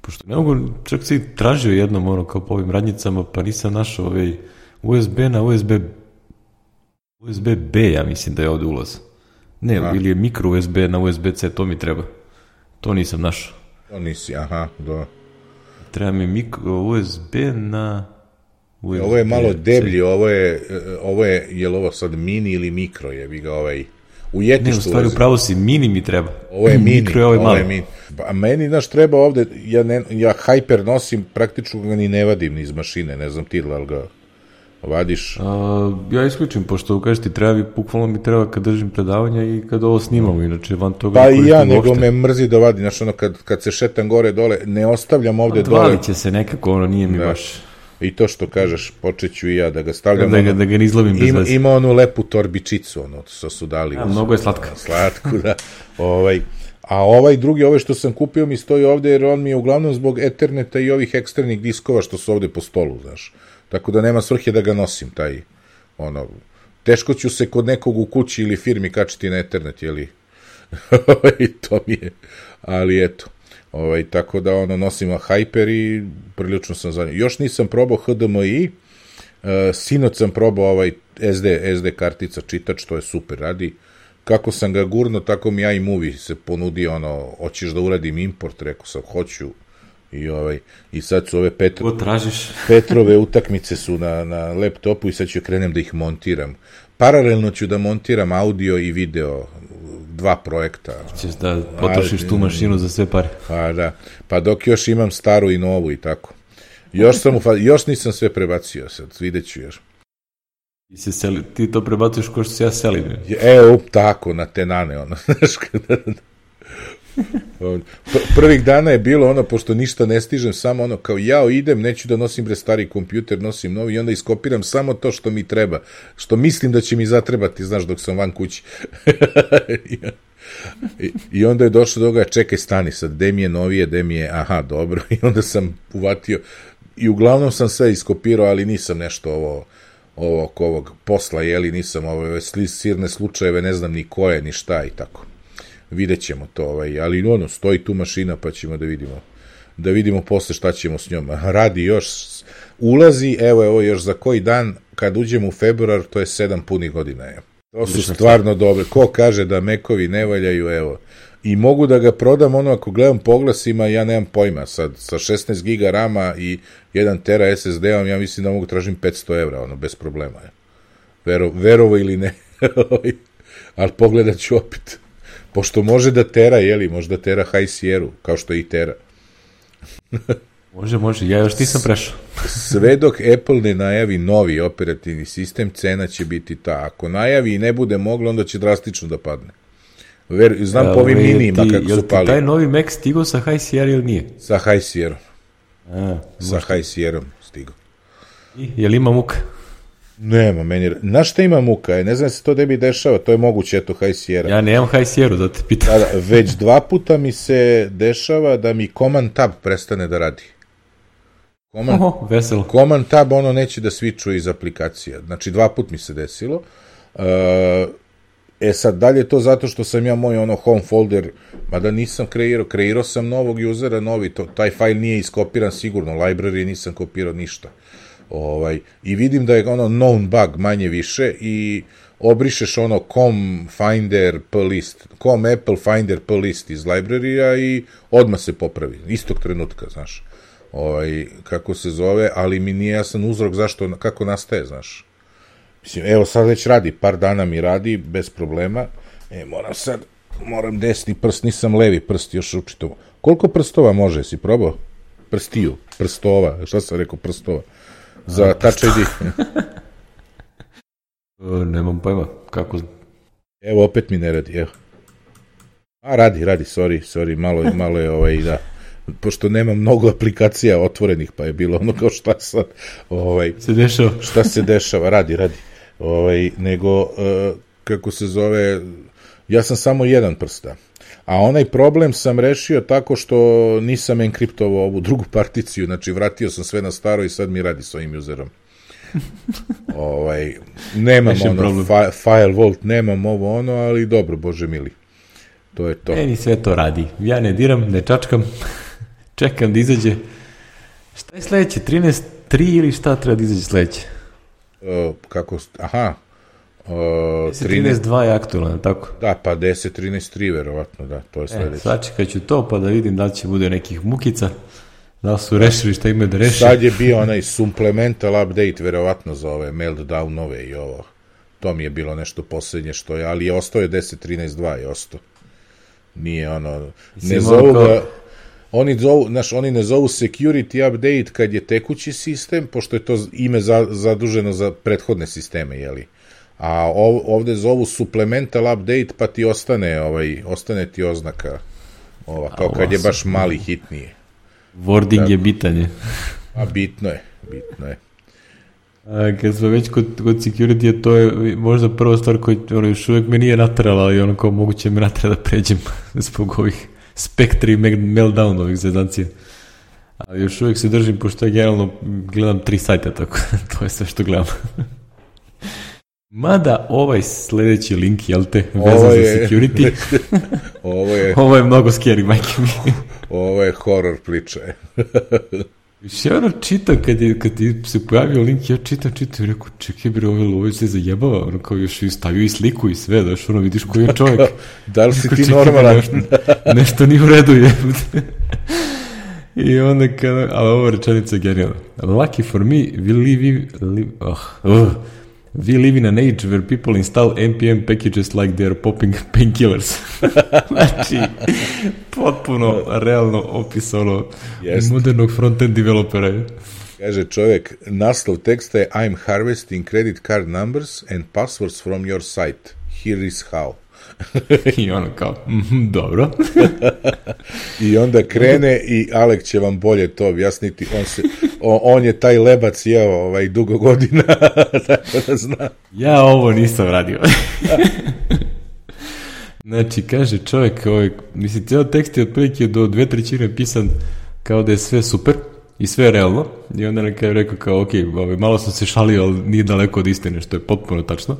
pošto ne mogu, čak si tražio jednom ono kao po ovim radnicama, pa nisam našao ovaj USB na USB USB-B, ja mislim da je ovde ulaz. Ne, aha. ili je mikro USB na USB-C, to mi treba. To nisam našao. To nisi, aha, do. Treba mi mikro USB na... USB ovo je malo deblji, ovo je, ovo je, je li ovo sad mini ili mikro, je bi ga ovaj... U Yeti ne, u stvari upravo si, mini mi treba. Ovo je <laughs> mini, mikro je ovaj ovo je mini. A meni, znaš, treba ovde, ja, ne, ja Hyper nosim, praktično ga ni ne vadim ni iz mašine, ne znam ti da li ga vadiš? A, ja isključim, pošto kažeš ti treba, bukvalno mi treba kad držim predavanja i kad ovo snimamo, inače van toga... Pa i ja, nego me mrzi da vadi, znaš, ono, kad, kad se šetam gore dole, ne ostavljam ovde dole. Odvalit će se nekako, ono, nije mi da. baš... I to što kažeš, počeću i ja da ga stavljam. Da ga, da ga ne izlovim bez ima, ima onu lepu torbičicu, ono, što su dali. Ja, mnogo je slatka. <laughs> Slatku, da. ovaj, a ovaj drugi, ovaj što sam kupio mi stoji ovde, jer on mi je uglavnom zbog Etherneta i ovih eksternih diskova što su ovde po stolu, znaš. Tako da nema svrhe da ga nosim, taj, ono, teško ću se kod nekog u kući ili firmi kačiti na Ethernet, jeli? I <laughs> to mi je, ali eto. Ovaj, tako da ono nosim Hyper i prilično sam za Još nisam probao HDMI, uh, sinoć sam probao ovaj SD, SD kartica čitač, to je super, radi. Kako sam ga gurno, tako mi ja i movie se ponudi ono, hoćeš da uradim import, rekao sam, hoću, I, ovaj, I sad su ove Petro, tražiš? <laughs> Petrove utakmice su na, na laptopu i sad ću krenem da ih montiram. Paralelno ću da montiram audio i video, dva projekta. Ćeš da potrošiš tu mašinu za sve pare. Pa da, pa dok još imam staru i novu i tako. Još, sam u, još nisam sve prebacio sad, vidjet ću još. Ti, se seli, ti to prebacuješ ko što se ja selim. Evo, tako, na te nane, ono, <laughs> znaš, kada... Prvih dana je bilo ono, pošto ništa ne stižem, samo ono, kao jao idem, neću da nosim bre stari kompjuter, nosim novi i onda iskopiram samo to što mi treba, što mislim da će mi zatrebati, znaš, dok sam van kući. <laughs> I, onda je došlo do toga, čekaj, stani sad, gde mi je novije, gde mi je, aha, dobro, <laughs> i onda sam uvatio, i uglavnom sam sve iskopirao, ali nisam nešto ovo, ovo, ovog posla, jeli, nisam ove sirne slučajeve, ne znam ni koje, ni šta i tako vidjet ćemo to, ovaj, ali ono, stoji tu mašina pa ćemo da vidimo da vidimo posle šta ćemo s njom. Radi još, ulazi, evo, evo, još za koji dan, kad uđemo u februar, to je sedam punih godina. Je. To su stvarno dobre. Ko kaže da mekovi ne valjaju, evo. I mogu da ga prodam, ono, ako gledam poglasima, ja nemam pojma. Sad, sa 16 giga rama i 1 tera SSD-om, ja mislim da mogu tražim 500 evra, ono, bez problema. Je. Vero, verovo ili ne. <laughs> Ali pogledat ću opet. Pošto može da tera, jeli, može da tera High Sierra, kao što i tera. <laughs> može, može, ja još nisam prešao. <laughs> Sve dok Apple ne najavi novi operativni sistem, cena će biti ta. Ako najavi i ne bude moglo, onda će drastično da padne. Ver, znam ja, po ovim minijima kako su pali. Taj novi Mac stigao sa High Sierra ili nije? Sa High Sierra. A, sa High Sierra stigao. I, jel ima muka? Nema, meni... Znaš šta ima muka? Je? Ne znam se to bi dešava, to je moguće, eto, High Sierra. Ja nemam High Sierra, da te pitam. Da, da, već dva puta mi se dešava da mi Command Tab prestane da radi. Command, Oho, veselo. Command Tab ono neće da svičuje iz aplikacija. Znači, dva put mi se desilo. Uh, e sad, dalje to zato što sam ja moj ono home folder, mada nisam kreirao, kreirao sam novog usera, novi, to, taj fajl nije iskopiran sigurno, library nisam kopirao ništa. Uh, Ovaj, I vidim da je ono known bug manje više i obrišeš ono com finder p list, com apple finder p list iz librarija i odmah se popravi, istog trenutka, znaš. Ovaj, kako se zove, ali mi nije jasan uzrok zašto, kako nastaje, znaš. Mislim, evo sad već radi, par dana mi radi, bez problema. E, moram sad, moram desni prst, nisam levi prst još učito. Koliko prstova može, si probao? prstiju, prstova, šta sam rekao, prstova, za Touch ID. <laughs> E, nemam pojma, kako... Evo, opet mi ne radi, evo. A, radi, radi, sorry, sorry, malo, malo je ovaj, da, pošto nema mnogo aplikacija otvorenih, pa je bilo ono kao šta sad, ovaj, Se dešava. šta se dešava, radi, radi. Ovaj, nego, uh, kako se zove, ja sam samo jedan prsta. A onaj problem sam rešio tako što nisam enkriptovao ovu drugu <laughs> particiju, znači vratio sam sve na staro i sad mi radi s ovim userom. <laughs> ovaj, nemam ono, problem. fi, firewall, nemam ovo ono, ali dobro, bože mili. To je to. Meni sve to radi. Ja ne diram, ne čačkam, <laughs> čekam da izađe. Šta je sledeće? 13.3 ili šta treba da izađe sledeće? Uh, kako, aha, uh, 13, 13.2 je aktualno, tako? da, pa 10, 13, 3, verovatno, da, to je E, sledeće. sačekat ću to pa da vidim da li će bude nekih mukica, da su rešili šta imaju da reše. Sad je bio onaj supplemental update, verovatno za ove meltdownove i ovo. To mi je bilo nešto poslednje što je, ali je ostao je 10.13.2 je ostao. Nije ono, ne zovu kao- ga, oni, zovu, znaš, oni ne zovu security update kad je tekući sistem, pošto je to ime za, zaduženo za prethodne sisteme, jeli? A ov, ovde zovu supplemental update, pa ti ostane, ovaj, ostane ti oznaka, ova, kao kad je baš mali hitnije. Wording je bitan je. A bitno je, bitno je. A, kad smo već kod, kod security, to je možda prva stvar koja ono, još uvijek me nije natrala, ali ono kao moguće me natra da pređem <laughs> zbog ovih spektri i meltdown ovih zezancija. Ali još uvijek se držim, pošto ja generalno gledam tri sajta, tako <laughs> to je sve što gledam. Mada ovaj sledeći link, jel te, vezan Ovo za je- security, <laughs> Ovo je, <laughs> ovo je mnogo scary, majke mi. <laughs> ovo je horror priča. Više ono čitam, kad, je, kad je se pojavio link, ja čitam, čitam i rekao, čekaj bre, ovo, ovo se zajebava, ono kao još i stavio i sliku i sve, daš, ono vidiš koji je čovjek. da li si ti čekaj, normalan? Nešto, nešto nije u redu je. I onda kada, ali ova rečenica je genijalna. Lucky for me, we live, live oh, oh, we live in an age where people install NPM packages like they are popping <laughs> painkillers. znači, potpuno realno opisano Jest. modernog front-end developera. Kaže čovjek, naslov teksta je I'm harvesting credit card numbers and passwords from your site. Here is how. <laughs> I ono kao, mhm, dobro. <laughs> I onda krene i Alek će vam bolje to objasniti. On, se, o, on je taj lebac jeo ovaj, dugo godina, <laughs> tako da zna. Ja ovo nisam radio. znači, kaže čovjek, ovaj, mislim, cijel tekst je otprilike do dve trećine pisan kao da je sve super i sve je realno. I onda na kraju rekao kao, ok, ovaj, malo sam se šalio, ali nije daleko od istine, što je potpuno tačno.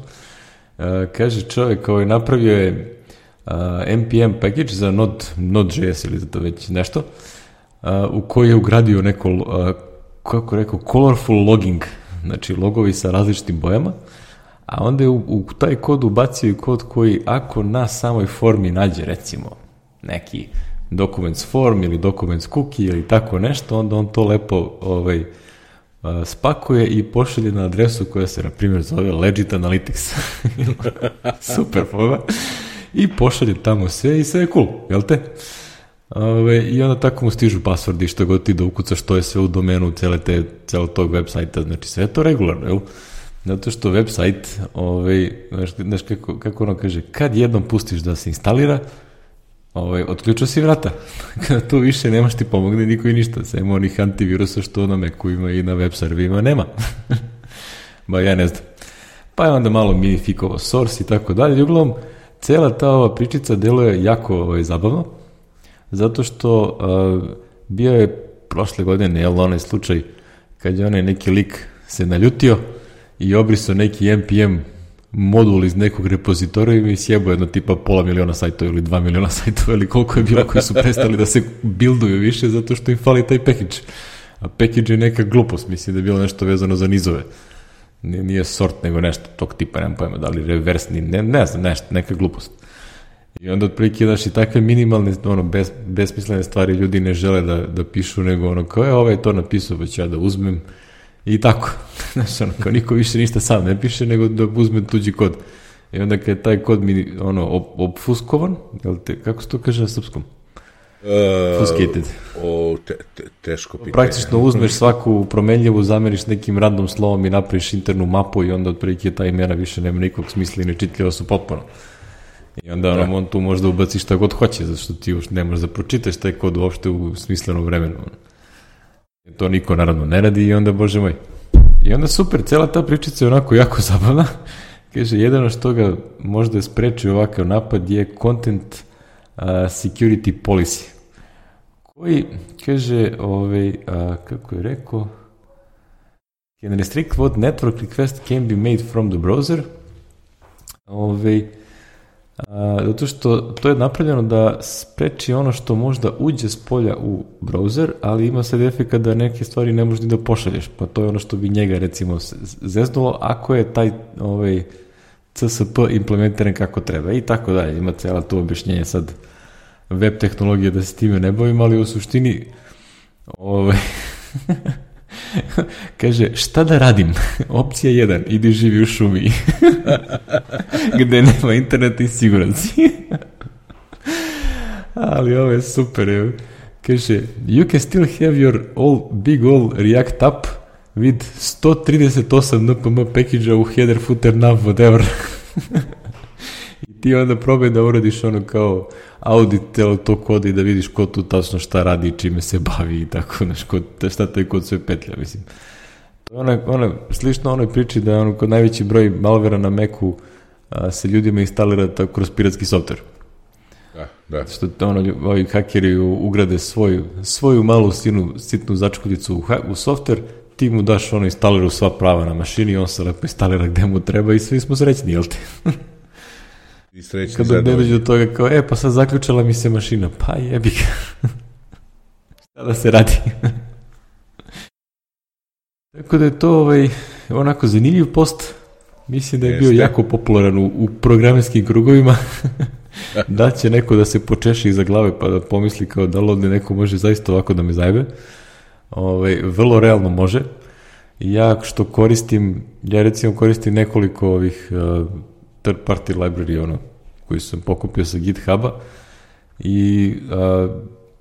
Uh, kaže čovjek, ovaj, napravio je NPM package za Node, Node.js ili za to već nešto, uh, u koji je ugradio neko, kako rekao, colorful logging, znači logovi sa različitim bojama, a onda je u, u taj kod ubacio i kod koji ako na samoj formi nađe recimo neki documents form ili documents cookie ili tako nešto, onda on to lepo ovaj, spakuje i pošalje na adresu koja se, na primjer, zove Legit Analytics. <laughs> Super pojma. I pošalje tamo sve i sve je cool, jel te? Ove, I onda tako mu stižu pasvordi što god ti da ukucaš što je sve u domenu cele te, celog tog web sajta, znači sve je to regularno, jel? Zato što web sajt, ovaj, znaš, znaš kako, kako ono kaže, kad jednom pustiš da se instalira, ovaj, otključao si vrata. <laughs> Kada tu više nemaš ti pomogne niko i ništa, sem onih antivirusa što na Macu ima i na web serverima nema. <laughs> ba ja ne znam. Pa je onda malo minifikovao source i tako dalje. Uglavnom, cela ta ova pričica deluje jako ovaj, zabavno, zato što uh, bio je prošle godine, jel, onaj slučaj kad je onaj neki lik se naljutio i obrisao neki NPM modul iz nekog repozitorija i sjebo jedno tipa pola miliona sajtova ili dva miliona sajtova ili koliko je bilo koji su prestali da se bilduju više zato što im fali taj package. A package je neka glupost, mislim da je bilo nešto vezano za nizove. Nije, nije sort, nego nešto tog tipa, nemam pojma, da li reversni, ne, ne znam, nešto, neka glupost. I onda otprilike, znaš, i takve minimalne, ono, bes, besmislene stvari ljudi ne žele da, da pišu, nego ono, kao je, ovaj je to napisao, pa ću ja da uzmem, i tako. <laughs> Znaš, ono, kao niko više ništa sam ne piše, nego da uzme tuđi kod. I onda kad je taj kod mi, ono, op, opfuskovan, jel te, kako se to kaže na srpskom? Uh, Fuskated. O, te, te, teško pitanje. Praktično uzmeš svaku promenljivu, zameriš nekim random slovom i napraviš internu mapu i onda otprilike ta imena više nema nikog smisla i nečitljiva su potpuno. I onda da. on tu možda ubaci šta god hoće, zato što ti još ne možeš da pročitaš taj kod uopšte u smislenom vremenu. To niko naravno ne radi i onda, bože moj. I onda super, cela ta pričica je onako jako <laughs> zabavna. Kaže, jedino što ga možda spreči ovakav napad je content uh, security policy. Koji, kaže, ovaj, uh, kako je rekao, can restrict what network request can be made from the browser. Ovaj, A, zato što to je napravljeno da spreči ono što možda uđe s polja u browser, ali ima sad efekt da neke stvari ne možeš ni da pošalješ, pa to je ono što bi njega recimo zeznulo, ako je taj ovaj, CSP implementiran kako treba i tako dalje. Ima cijela to objašnjenje sad web tehnologije da se time ne bavim, ali u suštini ovaj, <laughs> Kaže, šta da radim? Opcija 1, idi živi u šumi. <laughs> Gde nema interneta i siguran si. Ali ovo je super, evo. Kaže, you can still have your all big all React app with 138 npm package u header, footer, nav, whatever. <laughs> I ti onda probaj da uradiš ono kao audit telo to koda i da vidiš ko tu tačno šta radi i čime se bavi i tako, znaš, kod, šta taj kod sve petlja, mislim. To je ona, ona, slično onoj priči da je ono, kod najveći broj malvera na Macu a, se ljudima instalira tako kroz piratski software. Da, da. Što ono, ovi hakeri ugrade svoju, svoju malu sinu, sitnu začkudicu u, u software, ti mu daš ono instaliru sva prava na mašini, on se lepo instalira gde mu treba i svi smo srećni, jel te? <laughs> I srećni Kada ne dođe do toga kao, e, pa sad zaključala mi se mašina. Pa jebi ga. <laughs> Šta da se radi? <laughs> Tako da je to ovaj, onako zanimljiv post. Mislim da je Jeste. bio jako popularan u, u programerskim krugovima. <laughs> da će neko da se počeše iza glave pa da pomisli kao da li ovde neko može zaista ovako da me zajebe. Ovaj, vrlo realno može. Ja što koristim, ja recimo koristim nekoliko ovih uh, third party library, ono, koji sam pokupio sa GitHuba i uh,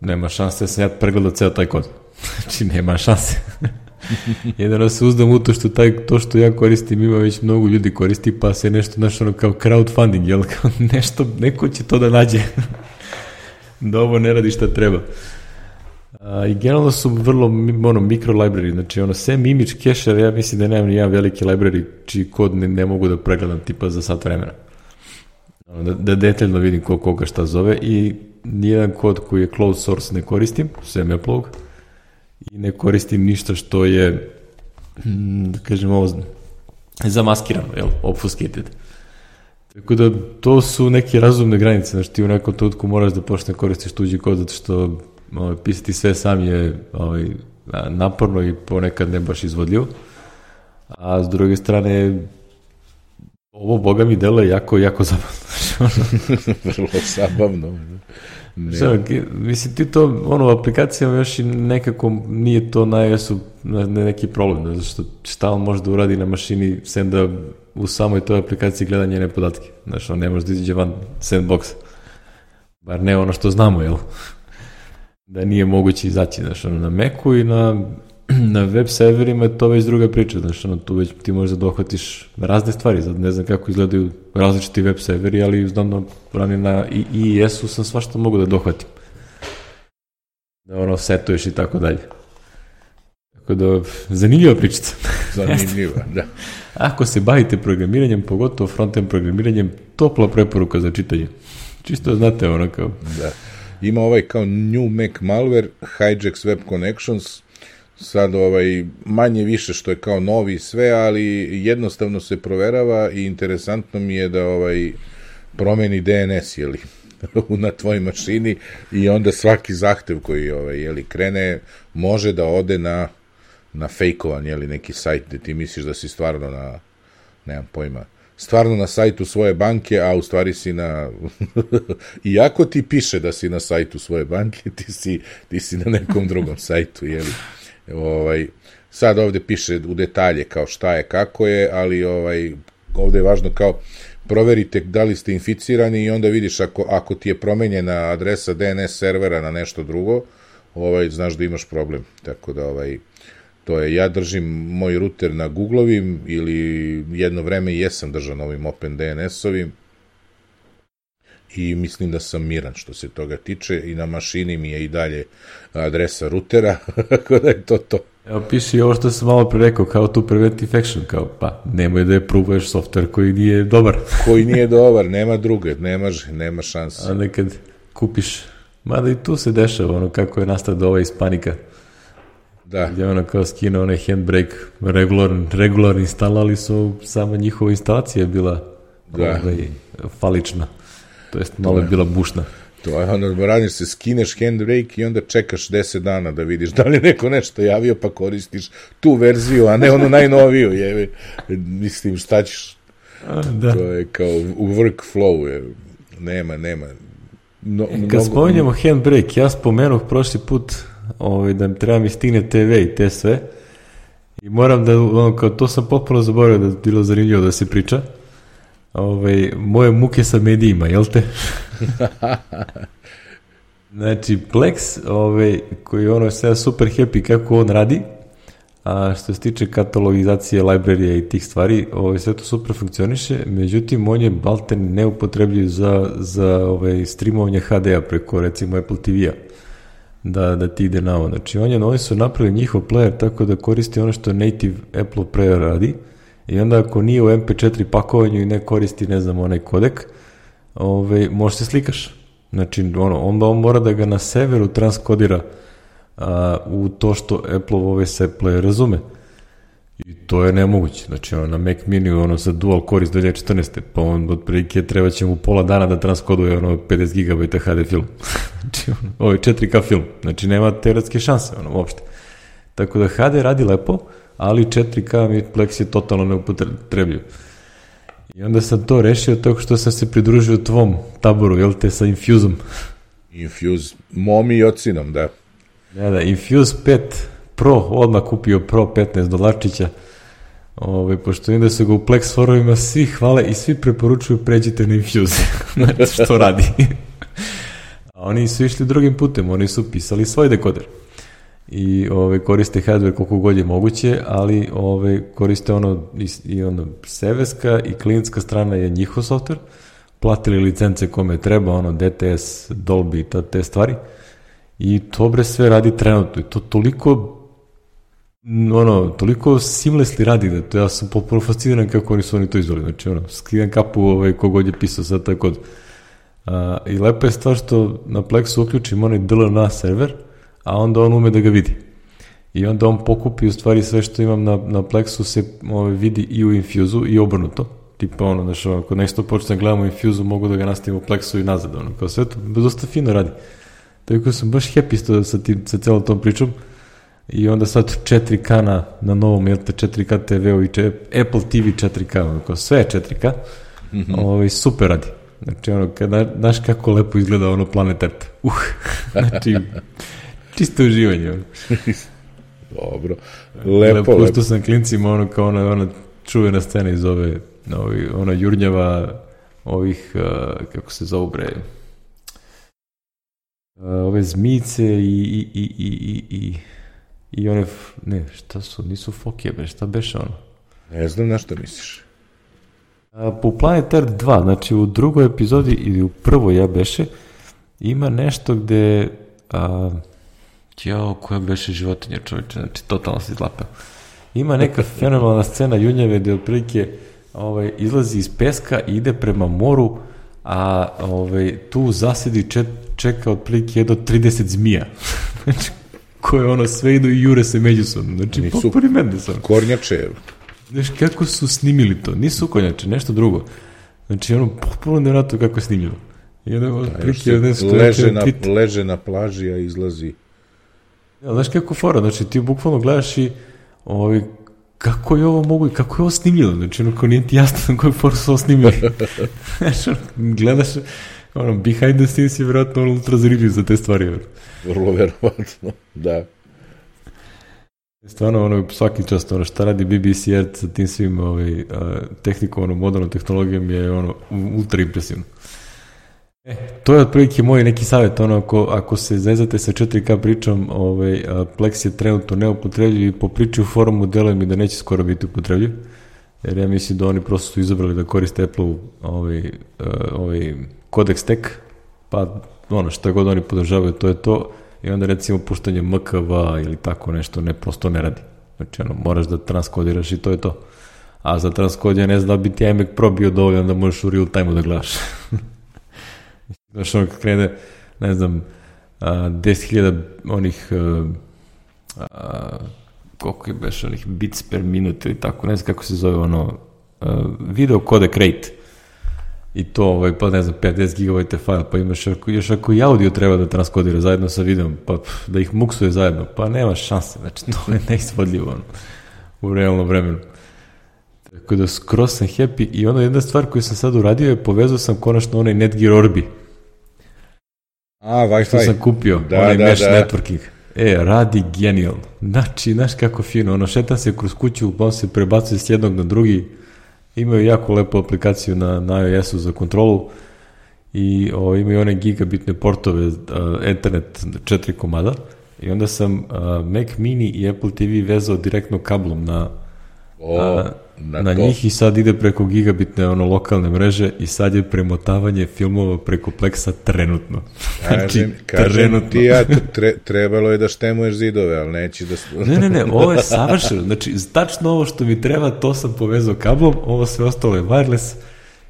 nema šanse da sam ja pregledao ceo taj kod. <laughs> znači, nema šanse. <laughs> Jedino se uzdam u to što taj, to što ja koristim ima već mnogo ljudi koristi, pa se nešto znaš ono kao crowdfunding, jel? <laughs> Kao nešto, neko će to da nađe. da ovo ne radi šta treba. I generalno su vrlo ono, mikro library, znači ono, sem image cache, ja mislim da nemam ni jedan veliki library čiji kod ne, ne mogu da pregledam tipa za sat vremena. Da, da detaljno vidim ko koga šta zove i nijedan kod koji je closed source ne koristim, sem Apple i ne koristim ništa što je, hm, da kažem ovo, zamaskirano, jel, obfuscated. Tako da to su neke razumne granice, znači ti u nekom trenutku moraš da počne koristiš tuđi kod zato što ovaj, pisati sve sam je ovaj, naporno i ponekad ne baš izvodljivo. A s druge strane, ovo, boga mi, delo je jako, jako zabavno. <laughs> <laughs> Vrlo zabavno. Ne. Šta, mislim, ti to, ono, aplikacijama još i nekako nije to najvesu ne, neki problem, zato što šta on može da uradi na mašini, sem da u samoj toj aplikaciji gleda njene podatke. Znaš, on ne može da izađe van sandboxa. Bar ne ono što znamo, jel? Da nije moguće izaći, znaš, ono, na Macu i na <clears throat> na web serverima je to već druga priča, znaš, ono, tu već ti možeš da dohvatiš razne stvari, sad ne znam kako izgledaju različiti web serveri, ali znam da rani na IIS-u sam svašta mogu da dohvatim. Da ono, setuješ i tako dalje. Tako da, zanimljiva pričica. <laughs> Zanimljiva, da. Ako se bavite programiranjem, pogotovo frontend programiranjem, topla preporuka za čitanje. Čisto znate ono kao... Da. Ima ovaj kao New Mac malware, Hijacks Web Connections, sad ovaj manje više što je kao novi sve, ali jednostavno se proverava i interesantno mi je da ovaj promeni DNS je li <laughs> na tvojoj mašini i onda svaki zahtev koji ovaj je li krene može da ode na na fejkovan je li neki sajt gde ti misliš da si stvarno na nemam pojma stvarno na sajtu svoje banke, a u stvari si na... <laughs> Iako ti piše da si na sajtu svoje banke, ti si, ti si na nekom drugom sajtu, jeli? Ovaj, sad ovde piše u detalje kao šta je, kako je, ali ovaj, ovde je važno kao proverite da li ste inficirani i onda vidiš ako, ako ti je promenjena adresa DNS servera na nešto drugo, ovaj, znaš da imaš problem. Tako da, ovaj, to je, ja držim moj router na Googlovim ili jedno vreme jesam držao na ovim Open DNS-ovim i mislim da sam miran što se toga tiče i na mašini mi je i dalje adresa rutera, <laughs> tako da je to to. Evo piši ovo što sam malo pre rekao, kao tu preventive action, kao pa nemoj da je probuješ software koji nije dobar. <laughs> koji nije dobar, nema druge, nema, nema šanse. A nekad kupiš, mada i tu se dešava ono kako je nastao ova iz panika. Da. Gdje ono kao skinuo onaj handbrake, regular, regular install, ali su sama njihova instalacija bila da. ovaj, falična. To jest malo je bila bušna. To je onda radiš se, skineš handbrake i onda čekaš 10 dana da vidiš da li neko nešto javio pa koristiš tu verziju, a ne onu najnoviju. Je, mislim, šta ćeš? A, da. To je kao u workflow. Je. Nema, nema. No, e, Kad mnogo... spominjamo handbrake, ja spomenuh prošli put ovaj, da treba mi stigne TV i te sve. I moram da, ono, kao, to sam potpuno zaboravio da je bilo zanimljivo da se priča ovaj, moje muke sa medijima, jel te? <laughs> znači, Plex, ovaj, koji ono sve super happy kako on radi, a što se tiče katalogizacije librarija i tih stvari, ovaj, sve to super funkcioniše, međutim, on je balten neupotrebljiv za, za ovaj, streamovanje HD-a preko, recimo, Apple TV-a da, da ti ide na ovo. Znači, on je, oni su napravili njihov player tako da koristi ono što native Apple player radi, I onda ako nije u MP4 pakovanju i ne koristi, ne znam, onaj kodek, ovaj, može se slikaš. Znači, ono, onda on mora da ga na severu transkodira a, u to što Apple ove se player razume. I to je nemoguće. Znači, ono, na Mac Mini, ono, sa dual core iz 2014. Pa on, otprilike, treba će mu pola dana da transkoduje, ono, 50 GB HD film. <laughs> znači, ono, ovo je 4K film. Znači, nema teoretske šanse, ono, uopšte. Tako da HD radi lepo, ali 4K mi Plex je totalno neupotrebljiv. I onda sam to rešio tako što sam se pridružio tvom taboru, jel te, sa Infuseom. Infuse, mom i ocinom, da. Da, da, Infuse 5 Pro, odmah kupio Pro 15 dolarčića, Ove, ovaj, pošto vidim da se ga u Plex forovima svi hvale i svi preporučuju pređite na Infuse, <laughs> znači što radi. A oni su išli drugim putem, oni su pisali svoj dekoder. I ove, koriste hardware koliko god je moguće, ali ove, koriste ono i, i ono seveska i klijentska strana je njihov software, platili licence kome treba, ono DTS, Dolby, ta, te stvari. I to bre sve radi trenutno. I to toliko ono, toliko seamlessly radi da to ja sam potpuno fasciniran kako oni su oni to izvoli, znači ono, skidam kapu ovaj, kogod je pisao sad taj kod. Uh, I lepa je stvar što na Plexu uključim onaj DLNA server, a onda on ume da ga vidi. I onda on pokupi u stvari sve što imam na, na Plexu se ovaj, vidi i u Infuzu i obrnuto. Tipa ono, znaš, ako nešto počne da gledamo Infuzu, mogu da ga nastavim u Plexu i nazad, ono, kao sve to dosta fino radi. Tako da sam baš happy sa, tim, sa celom tom pričom. I onda sad 4K na, na novom, jel te 4K TV-u i če, Apple TV 4K, ono, kao sve 4K, mm -hmm. ovaj, super radi. Znači, ono, kada, znaš kako lepo izgleda ono Planet Earth. Uh, <laughs> znači, Čisto uživanje. Dobro. Lepo, lepo. Pusto sam klincima ono kao ona, ona čuvena scena iz ove, ovi, ona jurnjava ovih, uh, kako se zove bre, uh, ove zmice i, i, i, i, i, i one, ne, šta su, nisu fokije, bre, šta beše ono? Ne znam na što misliš. A, po Planet Earth 2, znači u drugoj epizodi ili u prvoj ja beše, ima nešto gde a, Jao, koja beše životinja čovječe, znači totalno se izlapeo. Ima neka <laughs> fenomenalna scena Junjeve gde otprilike ovaj, izlazi iz peska i ide prema moru, a ovaj, tu zasedi čet, čeka otprilike jedno 30 zmija. <laughs> znači, koje ono sve idu i jure se međusobno. Znači, Nisu popori Mendelson. Kornjače. Znaš, kako su snimili to? Nisu kornjače, nešto drugo. Znači, ono, potpuno nevratno kako je snimljeno. I onda, otprilike, leže, na, leže na plaži, a izlazi Ja, znaš kako fora, znači ti bukvalno gledaš i ovaj, kako je ovo mogu i kako je ovo snimljeno, znači ono kao nije ti jasno na koju foru su ovo snimljeno. <laughs> znači, ono, gledaš, ono, behind the scenes je vjerojatno ultra zanimljiv za te stvari. Vrlo verovatno, da. Stvarno, ono, svaki čast, ono, šta radi BBC Earth sa tim svim ovaj, tehnikom, ono, modernom tehnologijom je, ono, ultra impresivno. E, to je otprilike moj neki savjet, ono, ako, ako se zezate sa 4K pričom, ovaj, Plex je trenutno neupotrebljiv i po priči u forumu deluje mi da neće skoro biti upotrebljiv, jer ja mislim da oni prosto su izabrali da koriste Apple ovaj, ovaj kodek stack, pa ono, što god oni podržavaju, to je to, i onda recimo puštanje MKV ili tako nešto ne, prosto ne radi. Znači, ono, moraš da transkodiraš i to je to. A za transkod ja ne znam da bi ti iMac Pro bio dovoljan da možeš u real time da gledaš. <laughs> Znaš, ono krene, ne znam, a, 10.000 onih, a, a, koliko je beš onih bits per minut ili tako, ne znam kako se zove ono, a, video codec rate. I to, ovaj, pa ne znam, 50 GB file, pa imaš, ako, još ako i audio treba da transkodira zajedno sa videom, pa da ih muksuje zajedno, pa nema šanse, znači <laughs> to je neizvodljivo ono, u realnom vremenu. Tako da skroz sam happy i onda jedna stvar koju sam sad uradio je povezao sam konačno onaj Netgear Orbi. A, Wi-Fi. Što sam kupio, da, onaj da, mesh da. networking. E, radi genijalno. Znači, znaš kako fino, ono, šeta se kroz kuću, on se prebacuje s jednog na drugi, imaju jako lepu aplikaciju na, na iOS-u za kontrolu i o, imaju one gigabitne portove, uh, Ethernet 4 komada. I onda sam uh, Mac Mini i Apple TV vezao direktno kablom na, o, a, na, na njih i sad ide preko gigabitne ono lokalne mreže i sad je premotavanje filmova preko Plexa trenutno. <laughs> Kažem, znači, kažem trenutno. ti ja, tre, trebalo je da štemuješ zidove, ali neći da... ne, ne, ne, <laughs> ovo je savršeno. Znači, tačno ovo što mi treba, to sam povezao kablom, ovo sve ostalo je wireless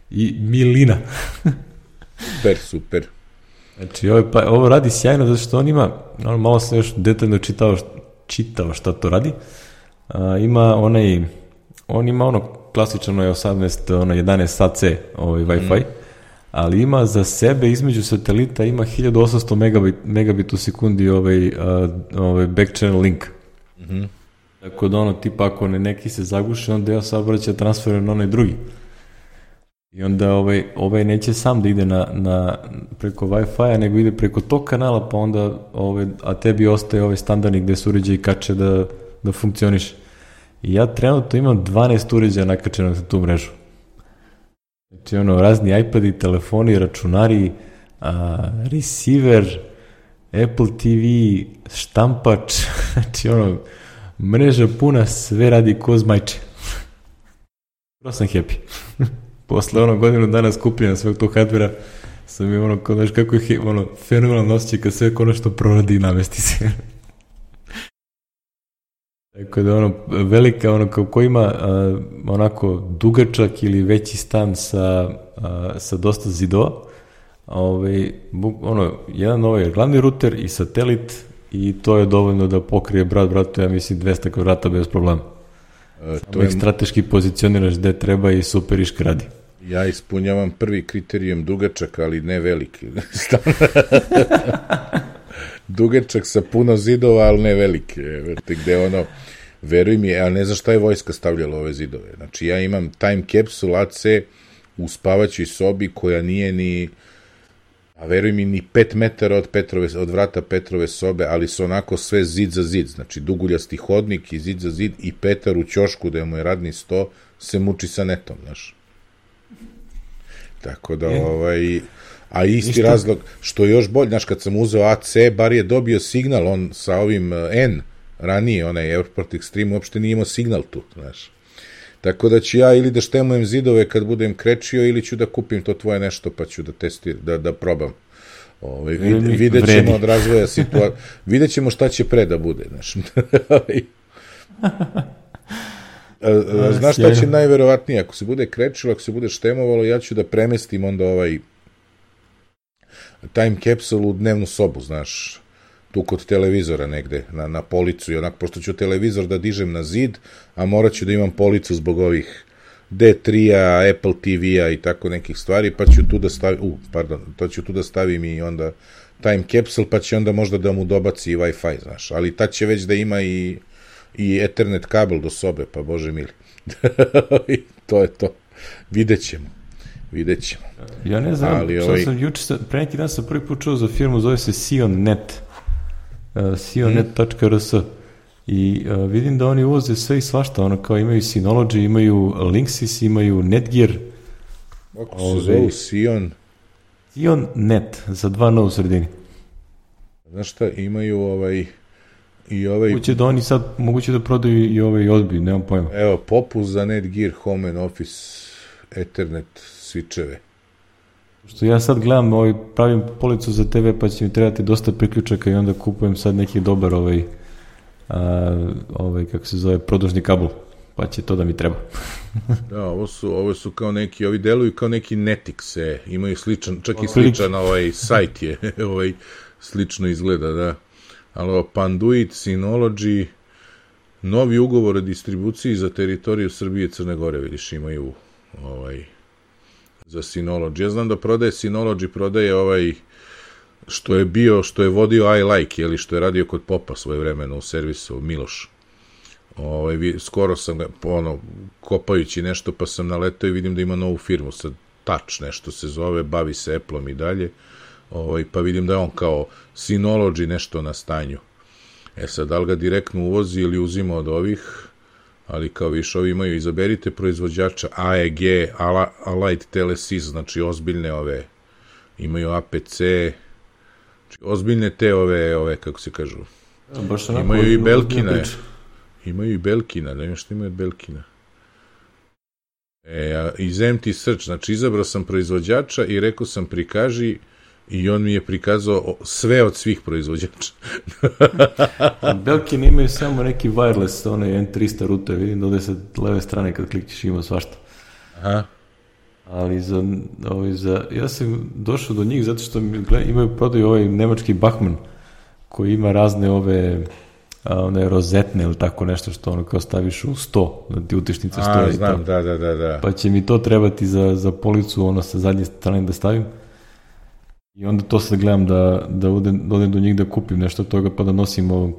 i milina. <laughs> super, super. Znači, ovo, pa, ovo radi sjajno, zato što on ima, ono, malo sam još detaljno čitao, čitao šta to radi, a, ima onaj on ima ono klasično je 18, ono 11 AC ovaj Wi-Fi, mm. ali ima za sebe između satelita ima 1800 megabit, megabit u sekundi ovaj, ovaj back channel link. Mm. Tako da ono, tipa ako ne neki se zaguši, onda ja saobraća transfer na onaj drugi. I onda ovaj, ovaj neće sam da ide na, na preko Wi-Fi-a, nego ide preko tog kanala, pa onda, ovaj, a tebi ostaje ovaj standardni gde se uređaj kače da, da funkcioniše. I ja trenutno imam 12 uređaja nakačenog za tu mrežu. Znači, ono, razni iPadi, telefoni, računari, a, receiver, Apple TV, štampač, <laughs> znači, ono, mreža puna, sve radi ko zmajče. Pro sam happy. <laughs> Posle ono godinu dana skupljena sveg tog hardvera, sam je ono, znaš kako je ono, fenomenalno osjećaj kad sve konačno proradi i namesti se. <laughs> Tako da ono, velika, ono, kao ko ima a, onako dugačak ili veći stan sa, a, sa dosta zidova, ovaj, ono, jedan ovaj glavni ruter i satelit i to je dovoljno da pokrije brat bratu, ja mislim, 200 kvadrata bez problema. E, to je... strateški pozicioniraš gde treba i super radi. Ja ispunjavam prvi kriterijum dugačak, ali ne veliki. <laughs> dugačak sa puno zidova, ali ne velike. Gde ono, veruj mi, a ne znam šta je vojska stavljala ove zidove. Znači, ja imam time capsule AC u spavaćoj sobi koja nije ni a veruj mi ni 5 metara od, Petrove, od vrata Petrove sobe, ali su onako sve zid za zid, znači duguljasti hodnik i zid za zid i Petar u ćošku da je mu je radni sto se muči sa netom, znaš. Tako da, ovaj, a isti Ništa. razlog, što je još bolje, znaš, kad sam uzeo AC, bar je dobio signal, on sa ovim eh, N, ranije, onaj Airport Extreme, uopšte nije imao signal tu, znaš. Tako da ću ja ili da štemujem zidove kad budem krečio ili ću da kupim to tvoje nešto pa ću da testiram, da, da probam. Ove, ovaj, vid, vidjet ćemo od razvoja situacije, <laughs> vidjet ćemo šta će pre da bude, znaš. <laughs> znaš šta će najverovatnije, ako se bude krečilo, ako se bude štemovalo, ja ću da premestim onda ovaj time capsule u dnevnu sobu, znaš, tu kod televizora negde, na, na policu i onak, pošto ću televizor da dižem na zid, a morat ću da imam policu zbog ovih D3-a, Apple TV-a i tako nekih stvari, pa ću tu da stavim, u, pardon, to ću tu da stavim i onda time capsule, pa će onda možda da mu dobaci i Wi-Fi, znaš, ali tad će već da ima i, i Ethernet kabel do sobe, pa bože mili. <laughs> To je to. Vidjet ćemo. Vidjet ćemo. Ja ne znam, ali, ovaj... sam juče, pre neki dan sam prvi put čuo za firmu, zove se Sion.net. Uh, sionet.rs I uh, vidim da oni uvoze sve i svašta, ono kao imaju Synology, imaju Linksys, imaju Netgear. Kako se zove Sion? Sion Net, za dva na u sredini. Znaš šta, imaju ovaj i ovaj... Moguće da oni sad, moguće da prodaju i ovaj odbi, nemam pojma. Evo, Popus za Netgear, Home and Office, Ethernet, switcheve. Što ja sad gledam, ovaj, pravim policu za TV, pa će mi trebati dosta priključaka i onda kupujem sad neki dobar ovaj, a, ovaj kako se zove, produžni kabel pa će to da mi treba. <laughs> da, ovo su, ovo su kao neki, ovi deluju kao neki Netix, imaju sličan, čak i sličan ovaj sajt je, <laughs> ovaj, slično izgleda, da. Ali ovo Panduit, Synology, novi ugovor o distribuciji za teritoriju Srbije i Crne Gore, vidiš, imaju ovaj, za Synology. Ja znam da prodaje Synology, prodaje ovaj što je bio, što je vodio I Like, ili što je radio kod Popa svoje vremeno u servisu Miloš. Ovaj, skoro sam ga, ono, kopajući nešto, pa sam naletao i vidim da ima novu firmu, sad Touch nešto se zove, bavi se Apple-om i dalje, ovaj, pa vidim da je on kao Synology nešto na stanju. E sad, da li ga direktno uvozi ili uzima od ovih, ali kao više ovi imaju, izaberite proizvođača AEG, Allied Telesis, znači ozbiljne ove, imaju APC, znači ozbiljne te ove, ove kako se kažu, ja, baš imaju i Belkina, imaju i Belkina, da što imaju od Belkina. E, iz Empty Search, znači izabrao sam proizvođača i rekao sam prikaži I on mi je prikazao sve od svih proizvođača. <laughs> Belkin imaju samo neki wireless, onaj N300 rute, vidim da ovde sa leve strane kad klikćeš ima svašta. Aha. Ali za, ovaj, za, ja sam došao do njih zato što imaju prodaju ovaj nemački Bachmann, koji ima razne ove a, one rozetne ili tako nešto što ono kao staviš u 100, da ti utišnica stoji. A, znam, da, da, da, da. Pa će mi to trebati za, za policu, ono sa zadnje strane da stavim. I onda to sad gledam da, da odem, da odem do njih da kupim nešto od toga pa da nosim ovom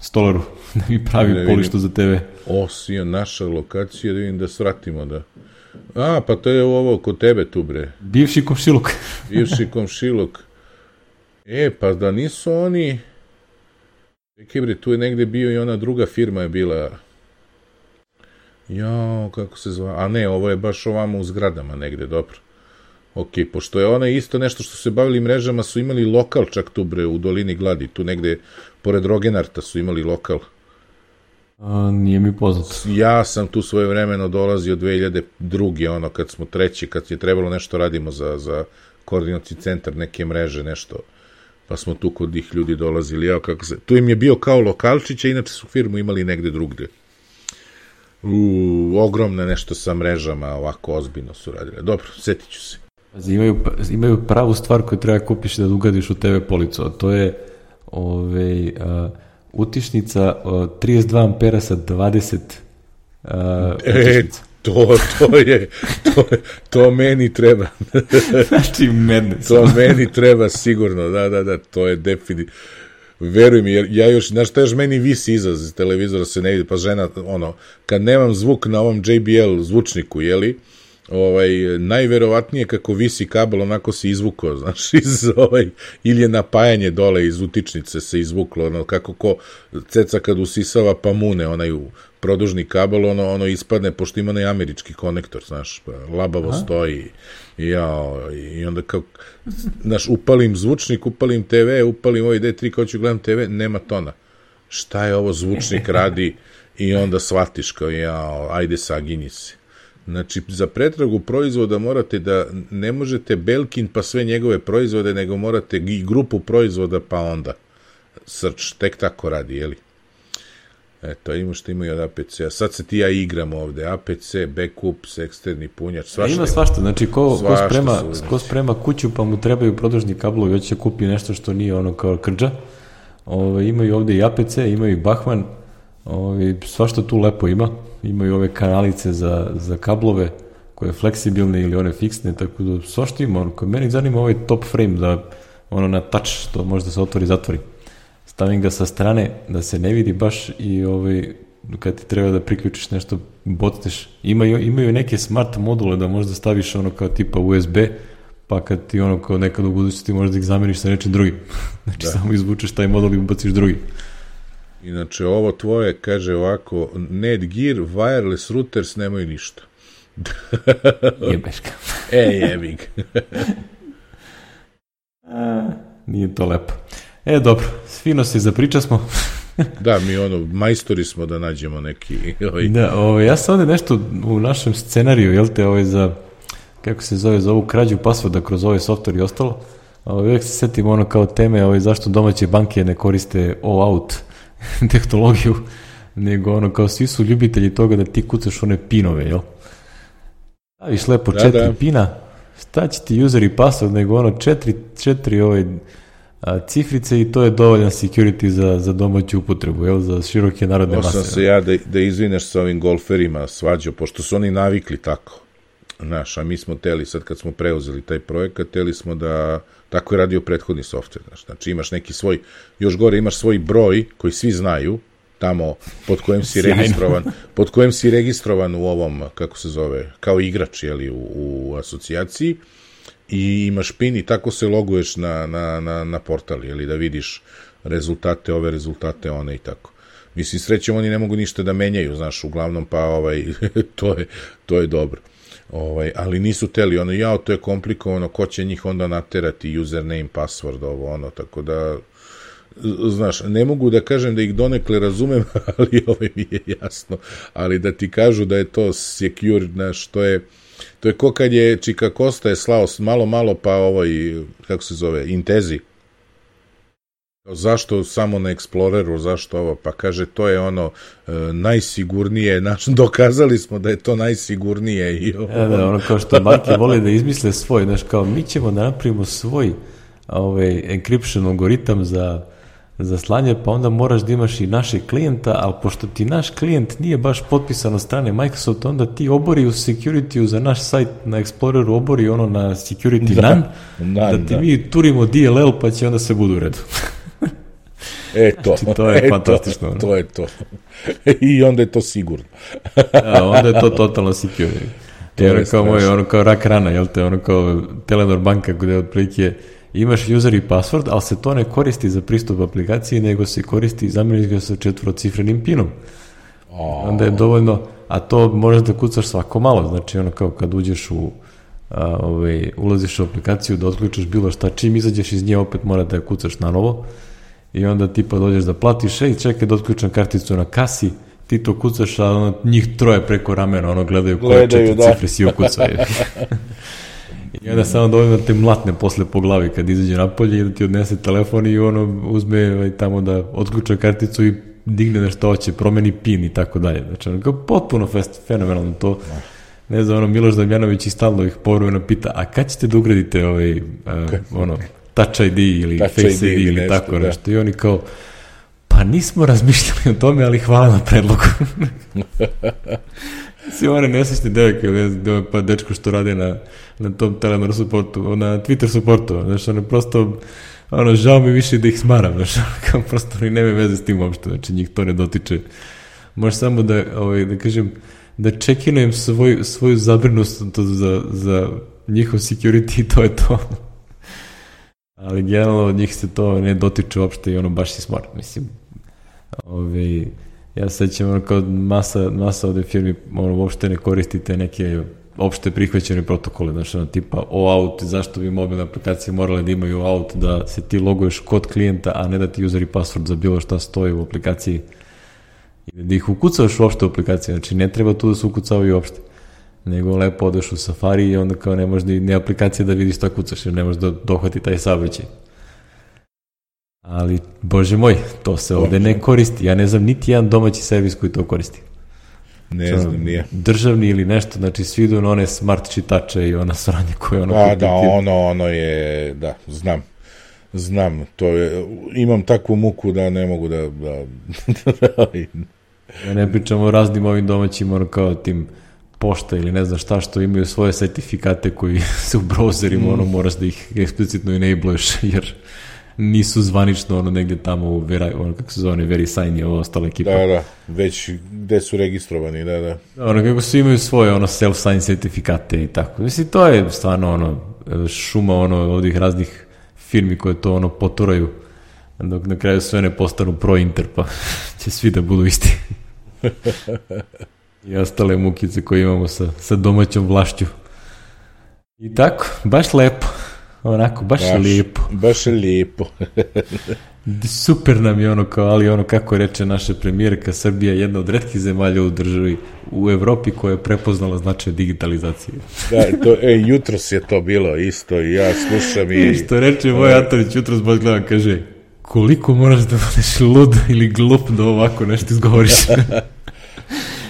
stolaru <laughs> da mi pravi da polištu za TV. O, sija, naša lokacija, da vidim da svratimo da... A, pa to je ovo kod tebe tu, bre. Bivši komšiluk. <laughs> Bivši komšiluk. E, pa da nisu oni... Čekaj bre, tu je negde bio i ona druga firma je bila... Jao, kako se zva... A ne, ovo je baš ovamo u zgradama negde, dobro. Ok, pošto je ona isto nešto što se bavili mrežama, su imali lokal čak tu bre u dolini Gladi, tu negde pored Rogenarta su imali lokal. A, nije mi poznato. Ja sam tu svoje vremeno dolazio 2002. ono kad smo treći, kad je trebalo nešto radimo za, za koordinacijni centar neke mreže, nešto pa smo tu kod ih ljudi dolazili, ja kako se, tu im je bio kao lokalčić, a inače su firmu imali negde drugde. U, ogromne nešto sa mrežama, ovako ozbiljno su radile. Dobro, setit ću se. Imaju, imaju pravu stvar koju treba kupiš da ugadiš u TV policu, a to je ove, uh, utišnica uh, 32 ampera sa 20 uh, e, to, to je, to, to meni treba. <laughs> znači, medne. to meni treba sigurno, da, da, da, to je definitivno. Veruj mi, jer ja još, znaš šta još meni visi izaz televizora se ne vidi, pa žena, ono, kad nemam zvuk na ovom JBL zvučniku, jeli, ovaj, najverovatnije kako visi kabel, onako se izvukao, <laughs> znaš, iz ovaj, ili je napajanje dole iz utičnice se izvuklo, ono, kako ko ceca kad usisava pa mune onaj produžni kabel, ono, ono ispadne, pošto ima onaj američki konektor, znaš, pa labavo Aha. stoji, ja, i onda kao, znaš, upalim zvučnik, upalim TV, upalim ovaj D3, kao ću gledam TV, nema tona. Šta je ovo zvučnik radi? I onda shvatiš kao, ja, ajde saginji se. Znači, za pretragu proizvoda morate da, ne možete Belkin pa sve njegove proizvode, nego morate i grupu proizvoda pa onda. Srč, tek tako radi, jeli? Eto, ima što imaju od APC-a. Sad se ti ja igram ovde. APC, backup, eksterni punjač, svašta. Ima svašta, znači ko, ko, sprema, ko sprema kuću pa mu trebaju produžni kablovi, hoće kupi nešto što nije ono kao krđa. Ove, imaju ovde i APC, imaju i Bachmann, ove, svašta tu lepo ima imaju ove kanalice za, za kablove koje fleksibilne ili one fiksne, tako da svašta ima, ono, meni zanima ovaj top frame da ono na touch, to može da se otvori i zatvori. Stavim ga sa strane da se ne vidi baš i ovaj, kad ti treba da priključiš nešto, botneš. Imaju, imaju neke smart module da možda staviš ono kao tipa USB, pa kad ti ono kao nekad u budućnosti možda ih zameriš sa nečim drugim. <laughs> znači da. samo izvučeš taj modul i ubaciš drugi. Inače, ovo tvoje, kaže ovako, Netgear, wireless routers nemaju ništa. <laughs> Jebeška. <laughs> e, jebik. <laughs> Nije to lepo. E, dobro, fino se zapriča smo. da, mi ono, majstori smo da nađemo neki... Ovaj... Da, ovaj, ja sam ovde nešto u našem scenariju, jel te, ovaj, za, kako se zove, za ovu krađu pasvoda kroz ovaj software i ostalo, ovaj, uvijek se setim ono kao teme ovaj, zašto domaće banke ne koriste all-out <laughs> tehnologiju, nego ono kao svi su ljubitelji toga da ti kucaš one pinove, jel? Staviš lepo da, četiri da. pina, šta će ti user i password, nego ono četiri, četiri ovaj, a, cifrice i to je dovoljan security za, za domaću upotrebu, jel, za široke narodne mase. Osam se ja da, da izvineš sa ovim golferima svađo, pošto su oni navikli tako. Znaš, a mi smo teli, sad kad smo preuzeli taj projekat, teli smo da, tako je radio prethodni znaš, znači imaš neki svoj, još gore imaš svoj broj koji svi znaju, tamo pod kojim si <laughs> registrovan, pod kojim si registrovan u ovom, kako se zove, kao igrač, jeli, u, u asocijaciji, i imaš pin i tako se loguješ na, na, na, na portal, jeli, da vidiš rezultate, ove rezultate, one i tako. Mislim, srećem, oni ne mogu ništa da menjaju, znaš, uglavnom, pa ovaj, <laughs> to, je, to je dobro. Ovaj, ali nisu teli, ono, jao, to je komplikovano, ko će njih onda naterati, username, password, ovo, ono, tako da, znaš, ne mogu da kažem da ih donekle razumem, <laughs> ali ovaj mi je jasno, ali da ti kažu da je to secure, znaš, to je, to je ko kad je Čika Kosta je slao malo, malo, pa ovaj, kako se zove, Intezi, Zašto samo na Exploreru, zašto ovo? Pa kaže, to je ono e, najsigurnije, naš, <laughs> dokazali smo da je to najsigurnije. I ovo. E, da, ono kao što banke vole da izmisle svoj, znaš, kao mi ćemo da napravimo svoj ovaj, encryption algoritam za, za slanje, pa onda moraš da imaš i našeg klijenta, ali pošto ti naš klijent nije baš potpisan od strane Microsoft, onda ti obori u security za naš sajt na Exploreru, obori ono na security da, nan, nan, da ti da. mi turimo DLL pa će onda se budu u redu. <laughs> E to. Znači, to je <laughs> e, fantastično. To, to je to. <laughs> I onda je to sigurno. da, onda je to totalno secure. To je kao moj, ono kao rak rana, jel te, ono kao Telenor banka gde otprilike imaš user i password, ali se to ne koristi za pristup aplikaciji, nego se koristi i zameniš ga sa četvrocifrenim pinom. Oh. Onda je dovoljno, a to možeš da kucaš svako malo, znači ono kao kad uđeš u a, ovaj, ulaziš u aplikaciju da otključaš bilo šta, čim izađeš iz nje opet mora da je kucaš na novo i onda tipa dođeš da platiš, ej, čekaj da otključam karticu na kasi, ti to kucaš, a ono, njih troje preko ramena, ono, gledaju koje gledaju, četiri da. cifre si ukucaju. <laughs> I onda samo dovoljno da te mlatne posle po glavi kad izađe napolje i da ti odnese telefon i ono uzme ovaj, tamo da otključa karticu i digne nešto hoće, promeni pin i tako dalje. Znači, ono, kao potpuno fest, fenomenalno to. Ne znam, ono, Miloš Damjanović i stalno ih povremeno pita, a kad ćete da ugradite ovaj, uh, ono, Touch ID ili Touch Face ID, ID ili nešto, tako da. nešto. I oni kao, pa nismo razmišljali o tome, ali hvala na predlogu. <laughs> Svi one nesrećne devojke, pa dečko što rade na, na tom Telenor supportu, na Twitter supportu, znaš, ono, prosto, ono, žao mi više da ih smaram, znaš, kao prosto oni neme veze s tim uopšte, znači njih to ne dotiče. Može samo da, ovaj, da kažem, da čekinujem svoj, svoju zabrinost za, za njihov security i to je to ali generalno od njih se to ne dotiče uopšte i ono baš si smart, mislim. Ove, ja se sećam ono kao masa, masa ovde firmi ono, uopšte ne koristite neke opšte prihvaćene protokole, znači ono tipa OAuth, zašto bi mobilne aplikacije morale da imaju OAuth, da se ti loguješ kod klijenta, a ne da ti user i password za bilo šta stoji u aplikaciji i da ih ukucavaš uopšte u aplikaciji, znači ne treba tu da se ukucavaju uopšte nego lepo odeš u Safari i onda kao ne možeš ni, ni aplikacije da vidiš šta kucaš, jer ne možeš da dohvati taj saobraćaj. Ali, bože moj, to se ovde ne koristi. Ja ne znam niti jedan domaći servis koji to koristi. Ne Čo, znam, nije. Državni ili nešto, znači svi idu na one smart čitače i ona sranje koje ono... A, da, ono, ono je, da, znam. Znam, to je, imam takvu muku da ne mogu da... da, <laughs> da ja ne pričamo o raznim ovim domaćim, ono kao tim pošta ili ne znam šta što imaju svoje sertifikate koji <laughs> se u browserima mm. ono moraš da ih eksplicitno enabluješ <laughs> jer nisu zvanično ono negde tamo u vera, ono kako se zove VeriSign i ovo ostala ekipa. Da, da, već gde su registrovani, da, da. Ono kako su imaju svoje ono self-sign sertifikate i tako. Mislim, to je stvarno ono šuma ono ovih raznih firmi koje to ono poturaju dok na kraju sve ne postanu pro Inter, pa <laughs> će svi da budu isti. I ostale mukice koje imamo sa, sa domaćom vlašću. I tako, baš lepo. Onako, baš, baš lijepo. Baš je lijepo. <laughs> Super nam je ono kao, ali ono kako reče naša premijerka, Srbija je jedna od redkih zemalja u državi u Evropi koja je prepoznala značaj digitalizacije. da, to, e, jutros je to bilo isto i ja slušam i... <laughs> Što reče moj Antonić, jutros baš gledam, kaže, koliko moraš da budeš lud ili glup da ovako nešto izgovoriš. <laughs>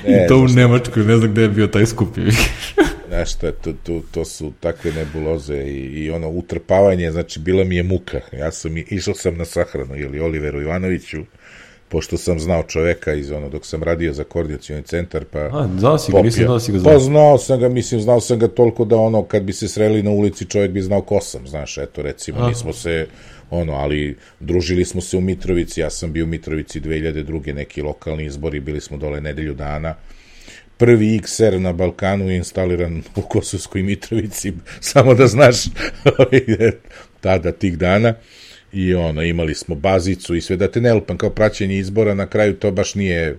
ne, I to u Nemačkoj, ne znam gde je bio taj skup. <laughs> Znaš šta, to, to, to su takve nebuloze i, i ono utrpavanje, znači bila mi je muka. Ja sam, išao sam na sahranu, ili Oliveru Ivanoviću, pošto sam znao čoveka iz ono, dok sam radio za koordinacioni centar, pa... A, znao si ga, nisam znao si ga znao. Pa znao sam ga, mislim, znao sam ga toliko da ono, kad bi se sreli na ulici, čovjek bi znao ko sam, znaš, eto, recimo, A. nismo se, ono, ali družili smo se u Mitrovici, ja sam bio u Mitrovici 2002. neki lokalni izbori, bili smo dole nedelju dana, prvi XR na Balkanu je instaliran u Kosovskoj Mitrovici, <laughs> samo da znaš <laughs> tada tih dana i ono, imali smo bazicu i sve, da te ne lupam kao praćenje izbora, na kraju to baš nije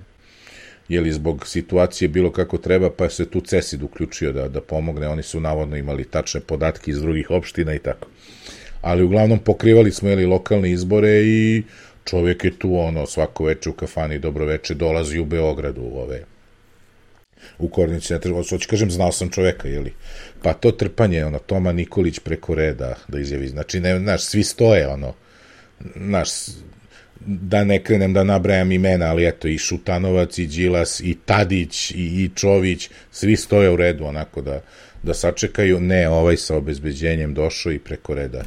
jeli zbog situacije bilo kako treba, pa se tu CESID uključio da, da pomogne, oni su navodno imali tačne podatke iz drugih opština i tako. Ali uglavnom pokrivali smo jeli lokalne izbore i čovjek je tu ono svako veče u kafani dobro veče dolazi u Beogradu u ove u Kornici, ne treba, hoću kažem, znao sam čoveka, jeli. Pa to trpanje, ono, Toma Nikolić preko reda, da izjavi, znači, ne, znaš, svi stoje, ono, znaš, da ne krenem da nabrajam imena, ali eto, i Šutanovac, i Đilas, i Tadić, i, i Čović, svi stoje u redu, onako, da, da sačekaju, ne, ovaj sa obezbeđenjem došao i preko reda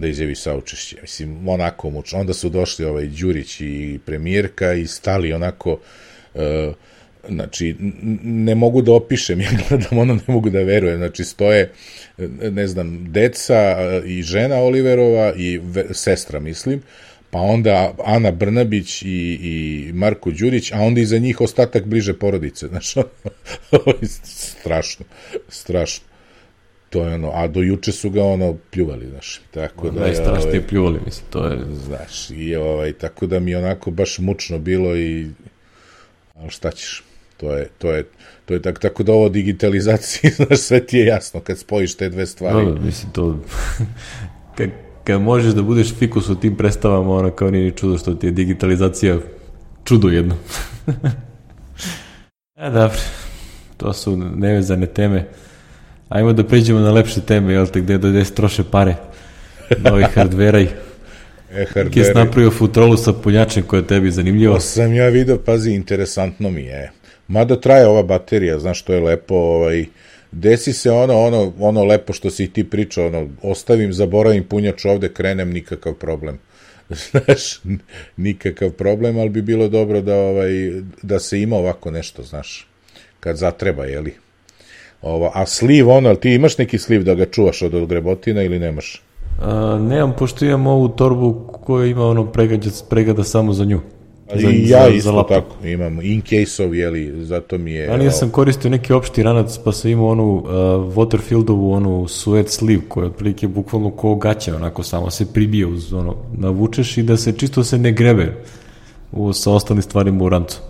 da izjavi saučešće. Mislim, onako mučno. Onda su došli ovaj Đurić i premijerka i stali onako uh, znači, ne mogu da opišem, <laughs> ja gledam ono, ne mogu da verujem, znači, stoje, ne znam, deca i žena Oliverova i ve, sestra, mislim, pa onda Ana Brnabić i, i Marko Đurić, a onda iza njih ostatak bliže porodice, <laughs> znaš, strašno, strašno. To je ono, a do juče su ga ono pljuvali, znaš, tako da... Najstrašnije ovaj, pljuvali, mislim, to je... Znaš, i ovaj, tako da mi onako baš mučno bilo i... Ali šta ćeš? To je, to je, to je tako, tako da ovo digitalizaciji, <laughs> znaš, sve ti je jasno kad spojiš te dve stvari. No, mislim, to... <laughs> kad, kad možeš da budeš fikus u tim predstavama, ono kao nije ni čudo što ti je digitalizacija čudo jedno. <laughs> e, dobro. To su nevezane teme. Ajmo da pređemo na lepše teme, jel te, gde, gde se troše pare. Novi hardvera i <laughs> E, Hardware... Kje napravio futrolu sa punjačem koja je tebi zanimljivo? To sam ja video, pazi, interesantno mi je. Mada traje ova baterija, znaš što je lepo, ovaj, desi se ono, ono, ono lepo što si ti pričao, ono, ostavim, zaboravim punjač ovde, krenem, nikakav problem. <laughs> Znaš, nikakav problem, ali bi bilo dobro da, ovaj, da se ima ovako nešto, znaš, kad zatreba, jeli. Ova, a sliv, ono, ti imaš neki sliv da ga čuvaš od grebotina ili nemaš? A, nemam, pošto imam ovu torbu koja ima ono pregađac, pregada samo za nju. Za, ja za, isto za tako, imam in case-ov, jeli, zato mi je... Ja sam koristio neki opšti ranac, pa sam imao onu uh, Waterfieldovu, onu suede sleeve, koja je otprilike bukvalno ko gaća, onako samo se pribije uz, ono, navučeš i da se čisto se ne grebe u, sa ostalim stvarima u rancu.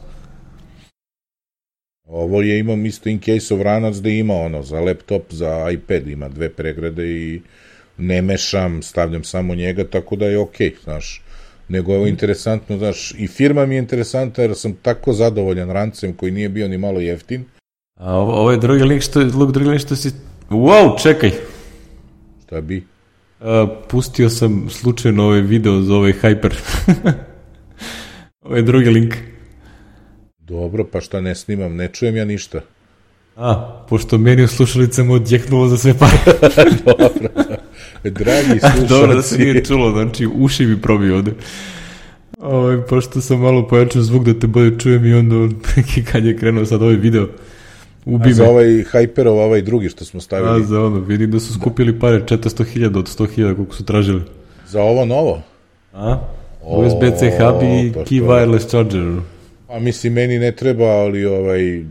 Ovo je, imam isto in case-ov ranac da ima ono, za laptop, za iPad ima dve pregrade i ne mešam, stavljam samo njega, tako da je okej, okay, znaš nego je ovo interesantno, znaš, i firma mi je interesantna jer sam tako zadovoljan rancem koji nije bio ni malo jeftin. A ovo, ovo je drugi link što, luk, drugi link što si... Wow, čekaj! Šta bi? A, pustio sam slučajno ovaj video za ovaj Hyper. <laughs> ovo je drugi link. Dobro, pa šta ne snimam, ne čujem ja ništa. A, pošto meni u slušalicama odjeknulo za sve pare. <laughs> Dobro. Dragi slušalci. <laughs> Dobro da se nije čulo, znači uši mi probi ovde. Ovo, ovaj, pošto sam malo pojačao zvuk da te bolje čujem i onda kad je krenuo sad ovaj video, ubi A za ovaj Hyperov, ovaj drugi što smo stavili? A za ono, vidim da su skupili pare 400.000 od 100.000 koliko su tražili. Za ovo novo? A? USB-C hub i pa key wireless charger. A mislim, meni ne treba, ali ovaj,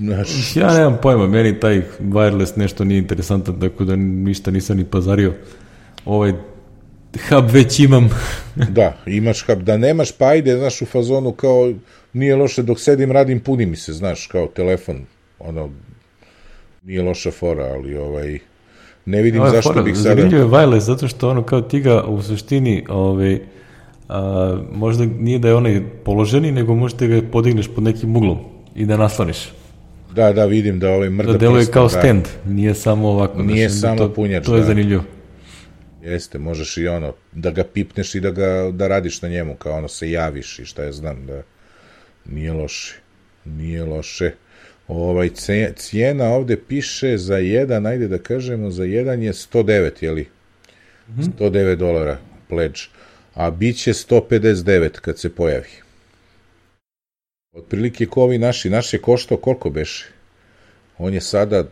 Znaš, ja nemam pojma, meni taj wireless nešto nije interesantan, tako da ništa nisam ni pazario. Ovaj hub već imam. <laughs> da, imaš hub, da nemaš, pa ajde, znaš, u fazonu kao, nije loše dok sedim, radim, puni mi se, znaš, kao telefon, ono, nije loša fora, ali ovaj, ne vidim je zašto fora, bih sada... Zanimljivo je wireless, zato što ono kao ti ga u suštini, ovaj, a, možda nije da je onaj položeni, nego možete ga podigneš pod nekim uglom i da nasloniš. Da, da, vidim da ovaj mrda Da deluje kao da. stand, nije samo ovako. Nije znaš, samo to, punjač, To je da. zanimljivo. Jeste, možeš i ono, da ga pipneš i da ga da radiš na njemu, kao ono se javiš i šta je znam, da nije loše. Nije loše. Ovaj, cijena ovde piše za jedan, ajde da kažemo, za jedan je 109, jeli? 109 dolara pledge, a bit će 159 kad se pojavi. Otprilike ko ovi naši, naš je koštao koliko beše? On je sada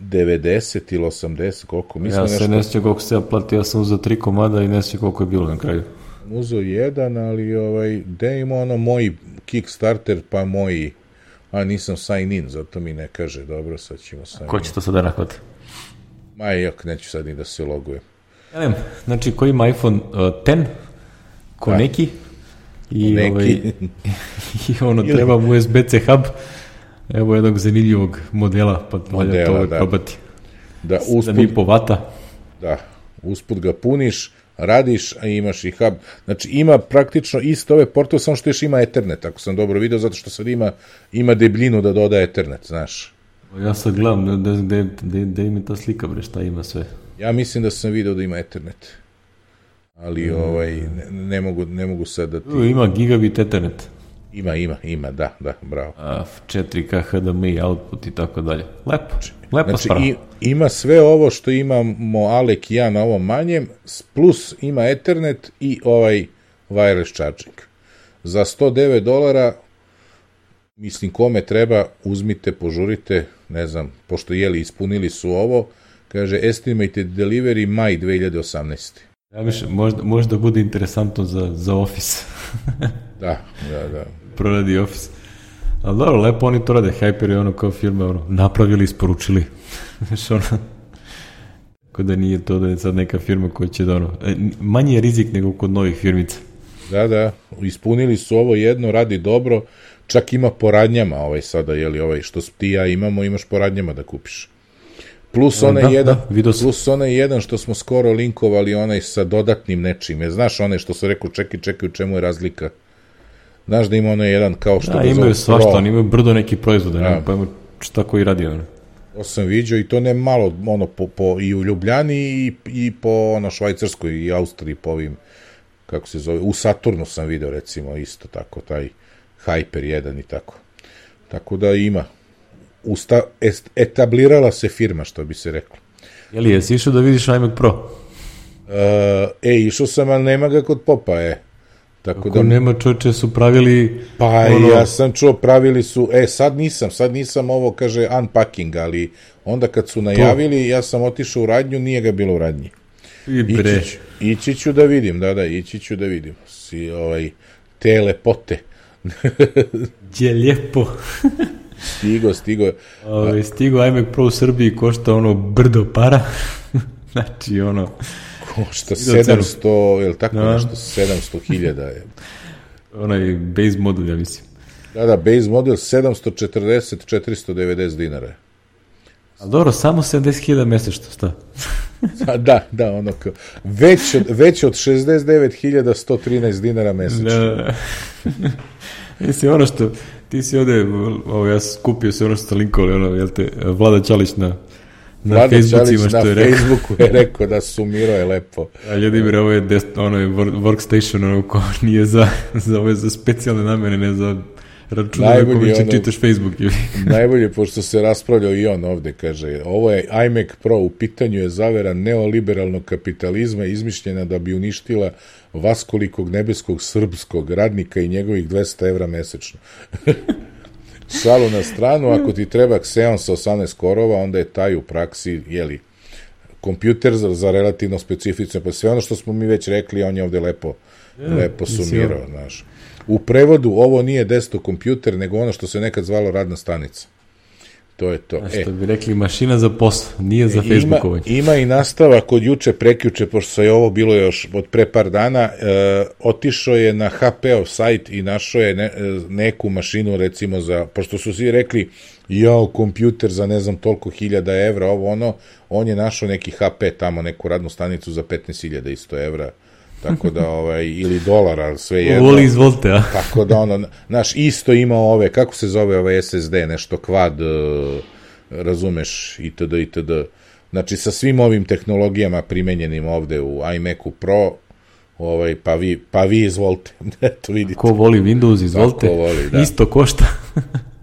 90 ili 80, koliko? Mi smo Ja se nešto ne sjećam koliko se ja platio, ja sam uzeo tri komada i ne sjećam koliko je bilo na kraju. uzeo jedan, ali ovaj, gde ima ono moj Kickstarter, pa moji, a nisam sign in, zato mi ne kaže, dobro, sad ćemo sign Ko in. će to sada nahvati? Ma, jak, neću sad ni da se logujem. Nemam, znači ko ima iPhone uh, 10, ko Da. neki, i, Neki. ovaj, <laughs> i ono Ili- treba mu USB-C hub, evo jednog zanimljivog modela, pa valja Modela, to ovaj da. probati. Da, 7,5 usput, vata, da, usput ga puniš, radiš, a imaš i hub. Znači, ima praktično isto ove portove, samo što još ima Ethernet, ako sam dobro video, zato što sad ima, ima debljinu da doda Ethernet, znaš. ja sad gledam, gde, gde, gde im je ta slika, bre, šta ima sve. Ja mislim da sam video da ima Ethernet. Ali, ovaj, ne, ne, mogu, ne mogu sad da ti... Ima gigabit Ethernet, Ima, ima, ima, da, da, bravo. a 4K HDMI output i tako dalje. Lepo, lepa Znači, stvar. i, ima sve ovo što imamo Alek i ja na ovom manjem, plus ima Ethernet i ovaj wireless charging. Za 109 dolara, mislim, kome treba, uzmite, požurite, ne znam, pošto jeli, ispunili su ovo, kaže, estimated delivery maj 2018. Ja mislim, možda, možda bude interesantno za, za Office. <laughs> Da, da, da. Proradi Office. Ali dobro, lepo oni to rade. Hyper je ono kao firme, ono, napravili, isporučili. <laughs> Znaš, ono, Tako da nije to da je sad neka firma koja će da ono, e, manji je rizik nego kod novih firmica. Da, da, ispunili su ovo jedno, radi dobro, čak ima po radnjama ovaj sada, jeli, ovaj što ti ja imamo, imaš po radnjama da kupiš. Plus onaj Da, jedan, da, vidio plus onaj jedan što smo skoro linkovali, onaj sa dodatnim nečim. Je, znaš onaj što se rekao, čekaj, čekaj, u čemu je razlika? Znaš da ima onaj jedan kao što Da, ga imaju svašta, oni imaju brdo neki proizvode, Da. ne pojma šta koji radi ono. To sam viđao i to ne malo, ono, po, po, i u Ljubljani i, i po ono, Švajcarskoj i Austriji, po ovim, kako se zove, u Saturnu sam video recimo isto tako, taj Hyper 1 i tako. Tako da ima. Usta, est, etablirala se firma, što bi se reklo. Jeli, jesi išao da vidiš iMac Pro? E, e, išao sam, ali nema ga kod popa, e. Tako Ko da, nema čoče su pravili pa ono- ja sam čuo, pravili su, e, sad nisam, sad nisam ovo, kaže, unpacking, ali onda kad su najavili, ja sam otišao u radnju, nije ga bilo u radnji. i bre. Ići ići ću da vidim, da, da, ići ću da vidim. Si, ovaj, te lepote. <laughs> Je lijepo. <laughs> Stigo, stigo. Ove, stigo iMac Pro u Srbiji košta ono brdo para. <laughs> znači ono, Košta Ide u cenu. 700, je li tako Da. nešto? 700 hiljada je. onaj base model, ja mislim. Da, da, base model 740, 490 dinara. A dobro, samo 70.000 mesečno, šta? <laughs> A, da, da, ono kao, već od, već od 69.113 dinara mesečno. Da. <laughs> mislim, ono što, ti si ovde, ovo, ja skupio se ono što ste linkovali, ono, jel te, Vlada Čalić na, na Vlada Facebookima Čalić što na je rekao. Facebooku je rekao da sumirao je lepo. A ljudi mi ovo je dest, ono je wor- workstation, ono ko nije za, za ove za specijalne namene, ne za računare Najbolji kome će ono- čitaš Facebook. <laughs> Najbolje, pošto se raspravljao i on ovde, kaže, ovo je iMac Pro, u pitanju je zavera neoliberalnog kapitalizma izmišljena da bi uništila vaskolikog nebeskog srpskog radnika i njegovih 200 evra mesečno. <laughs> Šalu na stranu, ako ti treba Xeon sa 18 korova, onda je taj u praksi, jeli, kompjuter za, za relativno specifično, pa sve ono što smo mi već rekli, on je ovde lepo, lepo sumirao, znaš. U prevodu ovo nije desktop kompjuter, nego ono što se nekad zvalo radna stanica. To je to. A što e. bi rekli, mašina za posao, nije za Facebookovanje. Ima, ima i nastava kod juče, prekjuče, pošto je ovo bilo još od pre par dana, e, otišao je na HP-ov sajt i našao je ne, neku mašinu, recimo, za, pošto su svi rekli, jao, kompjuter za ne znam toliko hiljada evra, ovo ono, on je našao neki HP tamo, neku radnu stanicu za 15.000 isto evra, tako da ovaj ili dolara sve jedno. Voli izvolite, a. Tako da ono naš isto ima ove kako se zove ovaj SSD, nešto kvad uh, razumeš itd itd. Znači sa svim ovim tehnologijama primenjenim ovde u iMacu Pro ovaj pa vi pa vi izvolite. <laughs> Eto vidite. Ko voli Windows, izvolite. Voli, da. Isto košta. <laughs>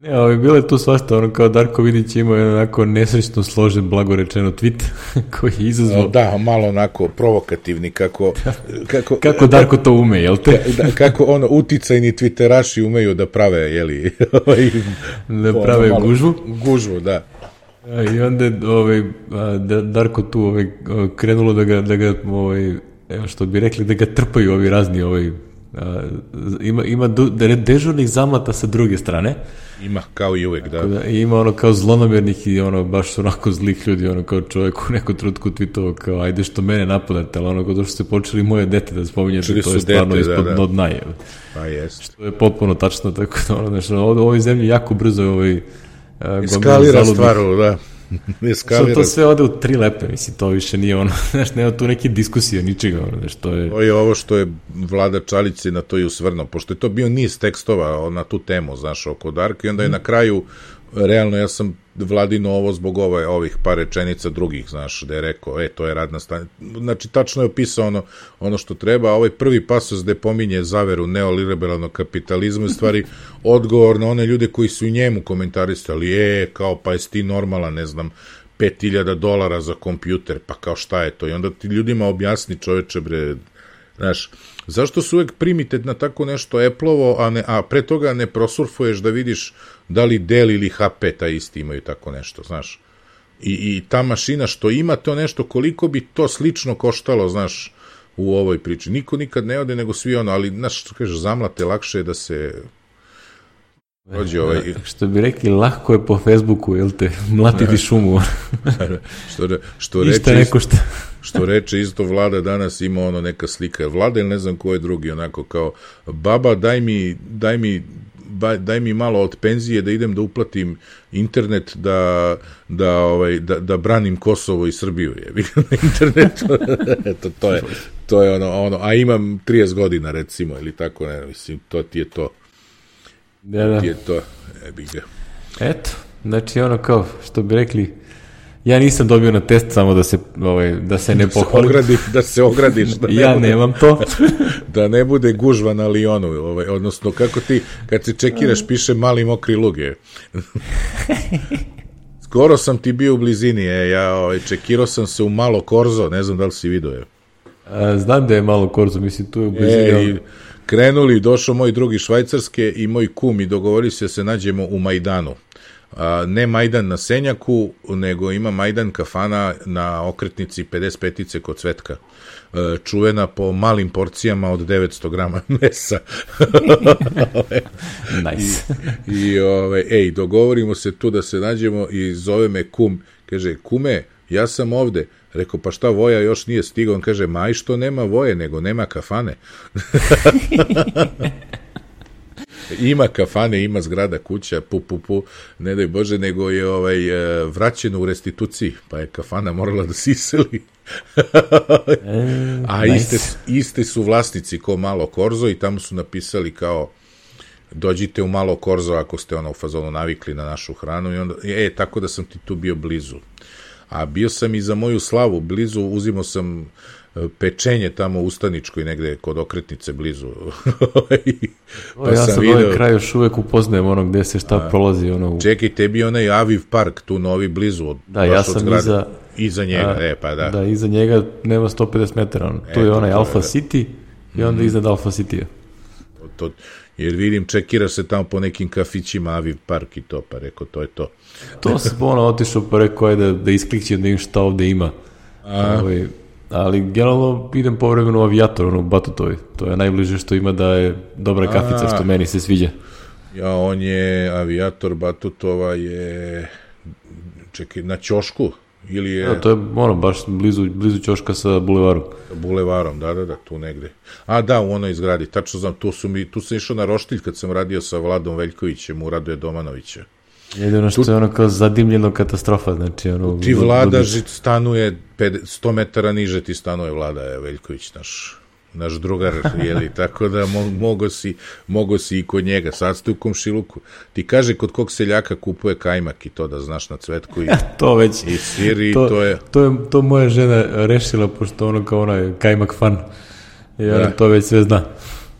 Ne, ali bilo je tu svašta, ono kao Darko Vidić ima jedan onako nesrećno složen, blagorečeno tweet <laughs> koji je izazvao... Da, malo onako provokativni, kako... <laughs> Kako, kako Darko to ume, jel te? <laughs> Da, kako ono, uticajni twitteraši umeju da prave, jeli... Ovaj, da prave ono, gužvu? Gužvu, da. I onda ovaj, da, Darko tu ovaj, krenulo da ga, da ga ovaj, evo što bi rekli, da ga trpaju ovi razni ovaj, ima, ima dežurnih zamlata sa druge strane. Ima, kao i uvek, da. da ima ono kao zlonamernih i ono baš onako zlih ljudi, ono kao čovjek u neku trutku tweetovao kao ajde što mene napadate, ali ono kao što ste počeli moje dete da spominjete, to je stvarno dete, ispod da, da. dna je. Pa jest. Što je potpuno tačno, tako da ono, znači, u ovoj zemlji jako brzo je ovaj uh, Eskalira stvaru, da. <laughs> Eskalira. to sve ode u tri lepe, mislim, to više nije ono, <laughs> znaš, nema tu neke diskusije, ničega, ono, znaš, to je... To je ovo što je Vlada Čalić na to i usvrno, pošto je to bio niz tekstova na tu temu, znaš, oko Darka, i onda je na kraju realno ja sam vladino ovo zbog ove, ovih par rečenica drugih, znaš, da je rekao, e, to je radna stanica. Znači, tačno je opisao ono, ono što treba, a ovaj prvi pasos gde pominje zaveru neoliberalnog kapitalizma je stvari <laughs> odgovor na one ljude koji su njemu komentarisali, e, kao, pa jesi ti normalan, ne znam, 5000 dolara za kompjuter, pa kao šta je to? I onda ti ljudima objasni čoveče, bre, znaš, zašto su uvek primite na tako nešto Apple-ovo, a, ne, a pre toga ne prosurfuješ da vidiš da li Dell ili HP ta isti imaju tako nešto, znaš. I, I ta mašina što ima to nešto, koliko bi to slično koštalo, znaš, u ovoj priči. Niko nikad ne ode, nego svi ono, ali, znaš, što kažeš, zamlate, lakše je da se Dođe ovaj... <laughs> Što bi rekli, lahko je po Facebooku, jel te, mlatiti da. šumu. <laughs> što, što reče, neko što... <laughs> što reče isto vlada danas ima ono neka slika. Vlada ili ne znam ko je drugi, onako kao, baba daj mi, daj mi daj mi malo od penzije da idem da uplatim internet da, da, ovaj, da, da branim Kosovo i Srbiju je na internetu <laughs> eto to je to je ono, ono a imam 30 godina recimo ili tako ne mislim to ti je to da, da. ti je to e, ga. eto znači ono kao što bi rekli Ja nisam dobio na test samo da se ovaj da se ne pohvalim. Da se, da se ogradiš, da <laughs> ja bude, nemam to. <laughs> da ne bude gužva na Lionu, ovaj odnosno kako ti kad se čekiraš piše mali mokri luge. <laughs> Skoro sam ti bio u blizini, e, ja ovaj, čekirao sam se u malo Korzo, ne znam da li si vidio je. A, znam da je malo Korzo, mislim tu je u blizini. E, i krenuli, došao moj drugi švajcarske i moj kum i dogovori se da se nađemo u Majdanu ne Majdan na Senjaku, nego ima Majdan kafana na okretnici 55-ice kod Cvetka. E, čuvena po malim porcijama od 900 grama <laughs> mesa. <laughs> nice. I, i ove, ej, dogovorimo se tu da se nađemo i zove me kum. Kaže, kume, ja sam ovde. Rekao, pa šta, Voja još nije stigao? On kaže, maj što nema Voje, nego nema kafane. <laughs> ima kafane, ima zgrada, kuća, pu, pu, pu, ne daj Bože, nego je ovaj, e, vraćeno u restituciji, pa je kafana morala da se iseli. <laughs> A nice. iste, iste su vlasnici ko Malo Korzo i tamo su napisali kao dođite u Malo Korzo ako ste ono u fazonu navikli na našu hranu i onda, e, tako da sam ti tu bio blizu. A bio sam i za moju slavu blizu, uzimo sam pečenje tamo u Ustaničkoj negde kod okretnice blizu. <laughs> pa ja sam video... ovaj kraj još uvek upoznajem ono gde se šta A, prolazi. Ono u... Čekaj, tebi onaj Aviv park tu novi blizu od Da, ja sam od iza... Iza njega, a, e, pa da. Da, iza njega nema 150 metara. E, tu je onaj to Alpha je, City i onda mm. iznad Alpha City-a. To, to, jer vidim, čekira se tamo po nekim kafićima Aviv park i to, pa rekao, to je to. To se ono otišao, pa rekao je da, da isklikće da im šta ovde ima. A, ovaj, ali generalno idem povremeno u avijator, ono Batutovi. To je najbliže što ima da je dobra kafica, što meni se sviđa. Ja, on je avijator Batutova je čekaj, na Ćošku ili je... Ja, to je ono, baš blizu, blizu Ćoška sa bulevarom. Bulevarom, da, da, da, tu negde. A da, u onoj zgradi, tačno znam, tu, su mi, tu sam išao na Roštilj kad sam radio sa Vladom Veljkovićem u Radoje Domanovića. Jedino što tu, je ono kao zadimljeno katastrofa, znači ono... Ti Vlada žit stanuje 100 metara niže ti stanuje Vlada je Veljković naš naš drugar, jeli, <laughs> tako da mo, mogo, si, mogo si i kod njega, sad ste u komšiluku. Ti kaže kod kog seljaka kupuje kajmak i to da znaš na cvetku i, <laughs> to već, i sir i to, to, je... To, je, to moja žena rešila, pošto ono kao onaj kajmak fan, i ona da. to već sve zna.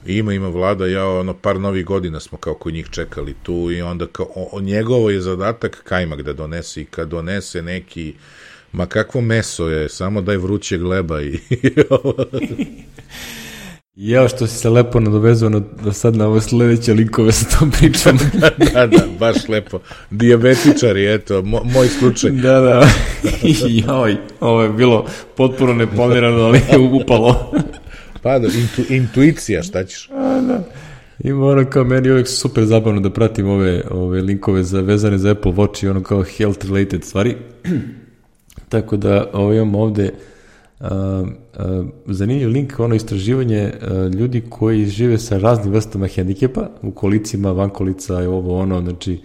Ima, ima vlada, ja ono par novih godina smo kao kod njih čekali tu i onda kao, o, njegovo je zadatak kajmak da donese i kad donese neki Ma kakvo meso je, samo daj vruće gleba i... <laughs> Ja što si se lepo nadovezao na, da sad na ove sledeće linkove sa tom pričom. <laughs> da, da, da, baš lepo. Diabetičari, eto, mo, moj slučaj. Da, da. <laughs> Joj, ovo je bilo potpuno neplanirano, ali je upalo. Pa da, intu, intuicija, šta ćeš? A, da. Ima ono kao meni uvek super zabavno da pratim ove, ove linkove za, vezane za Apple Watch i ono kao health related stvari. <clears throat> Tako da ovo imam ovde a, a, zanimljiv link, ono istraživanje a, ljudi koji žive sa raznim vrstama hendikepa, u kolicima, van kolica i ovo ono, znači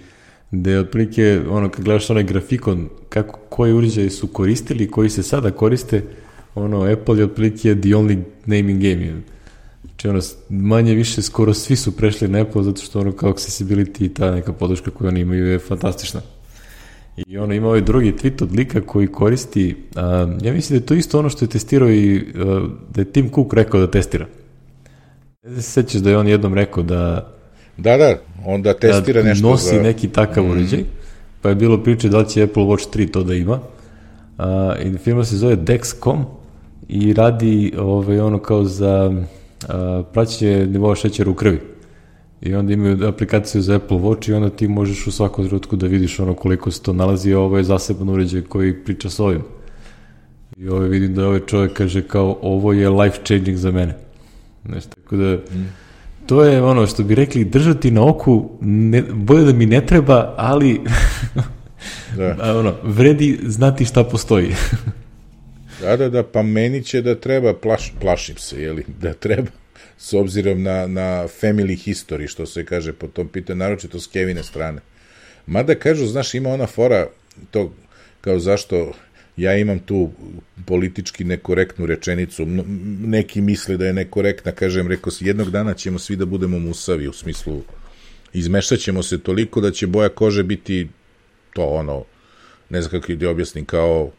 gde otprilike, ono, kad gledaš onaj grafikon, kako, koji uređaji su koristili, koji se sada koriste, ono, Apple je otprilike the only naming game. Znači, ono, manje više, skoro svi su prešli na Apple, zato što ono, kao accessibility i ta neka podrška koju oni imaju je fantastična. I ono ima ovaj drugi tweet od lika koji koristi, a, ja mislim da je to isto ono što je testirao i a, da je Tim Cook rekao da testira. Ne se sećaš da je on jednom rekao da Da, da, onda testira da nešto nosi za... neki takav mm. uređaj, pa je bilo priče da li će Apple Watch 3 to da ima. A, I firma se zove Dexcom i radi ovaj, ono kao za a, praćenje nivoa šećera u krvi. I onda imaju aplikaciju za Apple Watch i onda ti možeš u svakom trenutku da vidiš ono koliko se to nalazi, a ovo je zaseban uređaj koji priča s ovim. I ovo vidim da ovaj čovjek kaže kao ovo je life changing za mene. Znaš, tako da mm. to je ono što bi rekli držati na oku, ne, boje da mi ne treba, ali <laughs> da. <laughs> ono, vredi znati šta postoji. <laughs> da, da, da, pa meni će da treba, plaš, plašim se, jeli, da treba s obzirom na, na family history, što se kaže po tom pitanju, naročito s Kevine strane. Mada kažu, znaš, ima ona fora, to kao zašto ja imam tu politički nekorektnu rečenicu, neki misle da je nekorektna, kažem, rekao se, jednog dana ćemo svi da budemo musavi, u smislu, izmešat ćemo se toliko da će boja kože biti to ono, ne znam kako da objasnim, kao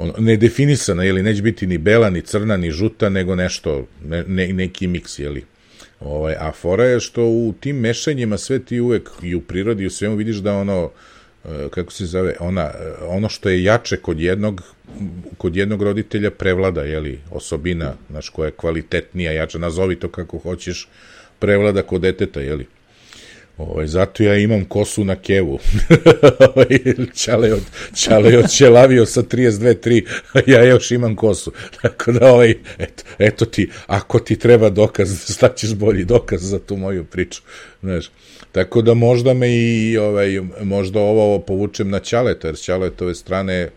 ono, nedefinisana, jeli, neće biti ni bela, ni crna, ni žuta, nego nešto, ne, ne, neki miks, jeli. Ovaj, a fora je što u tim mešanjima sve ti uvek i u prirodi i u svemu vidiš da ono, e, kako se zove, ona, e, ono što je jače kod jednog, kod jednog roditelja prevlada, jeli, osobina, znaš, koja je kvalitetnija, jača, nazovi to kako hoćeš, prevlada kod deteta, jeli. Ovaj, zato ja imam kosu na kevu. <laughs> Ovaj, čale od, čale od čelavio sa 32-3, ja još imam kosu. Tako da, ovaj, eto, eto ti, ako ti treba dokaz, <laughs> staćeš bolji dokaz za tu moju priču. Znaš, tako da možda me i, ovaj, možda ovo povučem na Ćaleta, jer Ćaletove strane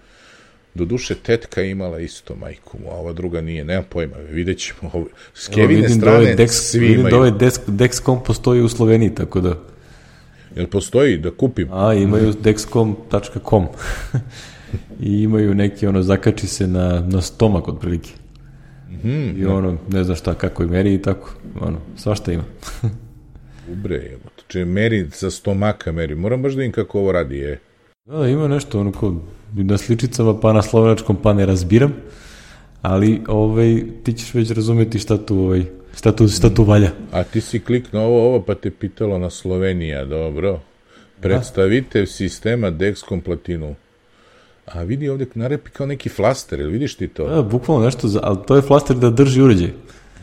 Do duše tetka imala isto majku a ova druga nije, nema pojma, vidjet ćemo. Ovo, s Kevine da strane da Dex, svi vidim imaju. da ovaj Dex, Dexcom postoji u Sloveniji, tako da... Jel postoji da kupim? A, imaju dexcom.com <laughs> i imaju neki, ono, zakači se na, na stomak otprilike. Mm -hmm, I ono, ne znam šta, kako je meri i tako, ono, svašta ima. <laughs> Ubre, evo, če meri sa stomaka meri, moram baš da vidim kako ovo radi, je. Da, ima nešto, ono, ko na sličicama, pa na slovenačkom, pa ne razbiram, ali, ovaj, ti ćeš već razumeti šta tu, ovaj, Šta tu, šta tu valja? A ti si kliknuo ovo, ovo pa te pitalo na Slovenija, dobro. Predstavitev sistema Dexcom Platinu. A vidi ovde narepi kao neki flaster, ili vidiš ti to? Da, bukvalno nešto, za, ali to je flaster da drži uređaj.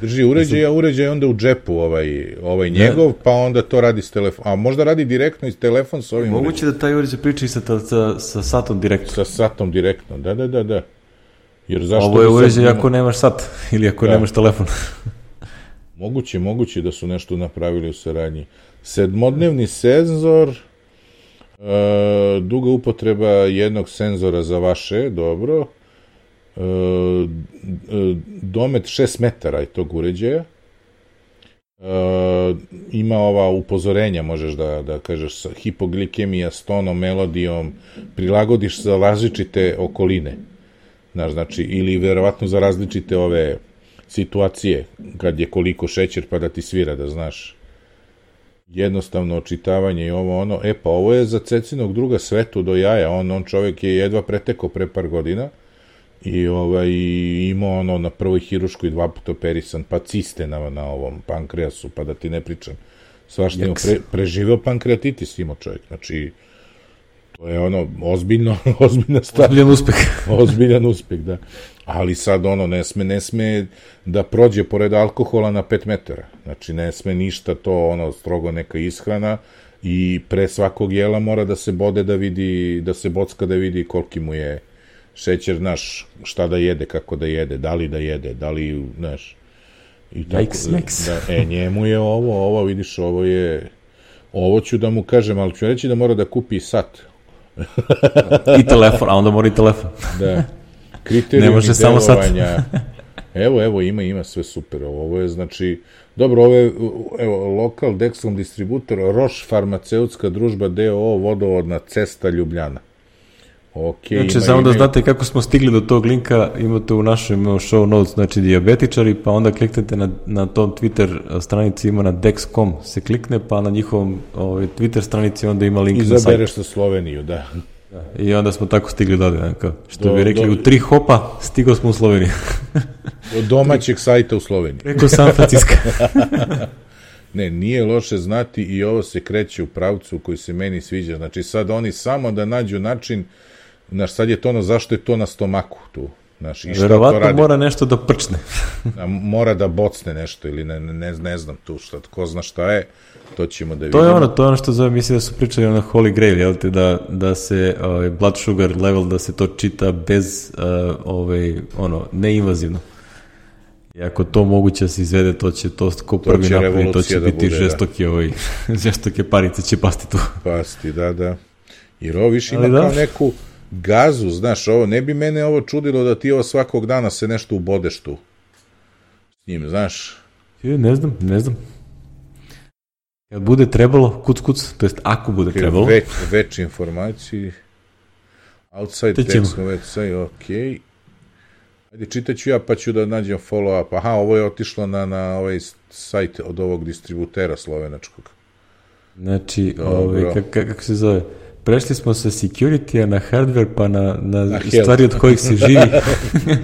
Drži uređaj, a uređaj onda u džepu ovaj, ovaj njegov, da. pa onda to radi s telefon. A možda radi direktno iz telefon sa ovim Moguće uređaj. da taj uređaj priča i sa, sa, sa satom direktno. Sa satom direktno, da, da, da, da. Jer zašto Ovo je uređaj sad... ako nemaš sat ili ako da. nemaš telefon. <laughs> Moguće, moguće da su nešto napravili u saradnji. Sedmodnevni senzor, e, duga upotreba jednog senzora za vaše, dobro, e, domet 6 metara je tog uređaja, e, ima ova upozorenja, možeš da, da kažeš, hipoglikemija, stonom, melodijom, prilagodiš za različite okoline. Znaš, znači, ili verovatno za različite ove situacije, kad je koliko šećer pa da ti svira, da znaš. Jednostavno očitavanje i ovo ono, e pa ovo je za Cecinog druga svetu do jaja, on, on čovjek je jedva pretekao pre par godina i ovaj, imao ono na prvoj hiruškoj dva puta operisan, pa ciste na, na ovom pankreasu, pa da ti ne pričam. Svašta je pre, preživeo pankreatitis imao čovjek, znači to je ono ozbiljno, <laughs> ozbiljna stvar. Ozbiljan uspeh. ozbiljan uspeh, da ali sad ono ne sme, ne sme da prođe pored alkohola na 5 metara. Znači ne sme ništa to ono strogo neka ishrana i pre svakog jela mora da se bode da vidi, da se bocka da vidi koliki mu je šećer, naš, šta da jede, kako da jede, da li da jede, da li, znaš, i tako, yikes, yikes. Da, e, njemu je ovo, ovo, vidiš, ovo je, ovo ću da mu kažem, ali ću reći da mora da kupi sat. I telefon, a onda mora i telefon. da, kriterijumi ne može samo sad. evo, evo, ima, ima sve super. Ovo je, znači, dobro, ovo je, evo, lokal Dexcom distributor, Roš farmaceutska družba DOO, vodovodna cesta Ljubljana. Ok, znači, samo da znate kako smo stigli do tog linka, imate u našem show notes, znači diabetičari, pa onda kliknete na, na tom Twitter stranici, ima na Dex.com se klikne, pa na njihovom ovaj, Twitter stranici onda ima link Izabereš na sajt. Izabereš sa Sloveniju, da. Da. I onda smo tako stigli do ovde, što do, bi rekli, do, u tri hopa stigao smo u Sloveniju. <laughs> do domaćeg sajta u Sloveniji. Preko San Francisco. <laughs> ne, nije loše znati i ovo se kreće u pravcu koji se meni sviđa. Znači sad oni samo da nađu način, znaš, sad je to ono zašto je to na stomaku tu. Znaš, i šta Verovatno to radi? mora nešto da prčne. <laughs> da, mora da bocne nešto ili ne, ne, ne znam tu šta, ko zna šta je to ćemo da vidimo. To je ono, to je ono što zove, mislim da su pričali ono Holy Grail, jel te, da, da se ovaj, blood sugar level, da se to čita bez, uh, ovaj, ono, neinvazivno. I ako to moguće da se izvede, to će to ko prvi to napravi, to će da biti bude, da. žestoke, da. ovaj, <laughs> žestoke parice će pasti tu. Pasti, da, da. Jer ovo više ima da. kao neku gazu, znaš, ovo, ne bi mene ovo čudilo da ti ovo svakog dana se nešto ubodeš tu s njim, znaš. Ne znam, ne znam. Kad bude trebalo, kuc kuc, to jest ako bude okay, trebalo. Već, već informaciji. Outside text website, ok. Ajde, čitaću ja pa ću da nađem follow up. Aha, ovo je otišlo na, na ovaj sajt od ovog distributera slovenačkog. Znači, ovaj, kako kak se zove? Prešli smo sa security-a na hardware pa na, na, na stvari od kojih se živi,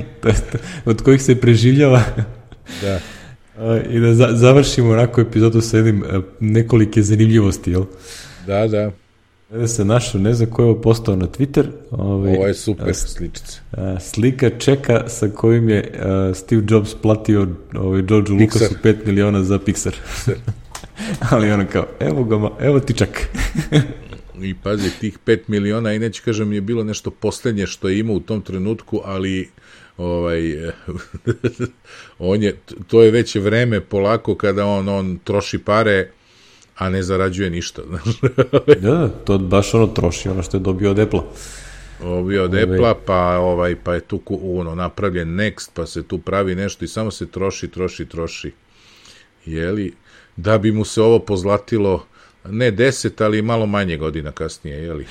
<laughs> od kojih se preživljava. da. I da za, završimo onako epizodu sa jednim e, nekolike zanimljivosti, jel? Da, da. Da se našao, ne znam ko je ovo postao na Twitter. Ovaj, Ovo je super sličica. Slika čeka sa kojim je uh, Steve Jobs platio ovaj, George Lucasu 5 miliona za Pixar. <laughs> Ali ono kao, evo ga, evo ti čak. <laughs> I pazi, tih 5 miliona, i neće kažem je bilo nešto poslednje što je imao u tom trenutku, ali ovaj <laughs> on je to je već vreme polako kada on on troši pare a ne zarađuje ništa <laughs> da, to baš ono troši ono što je dobio od Apple dobio od Apple pa ovaj pa je tu ono napravljen Next pa se tu pravi nešto i samo se troši troši troši. Jeli da bi mu se ovo pozlatilo ne 10 ali malo manje godina kasnije jeli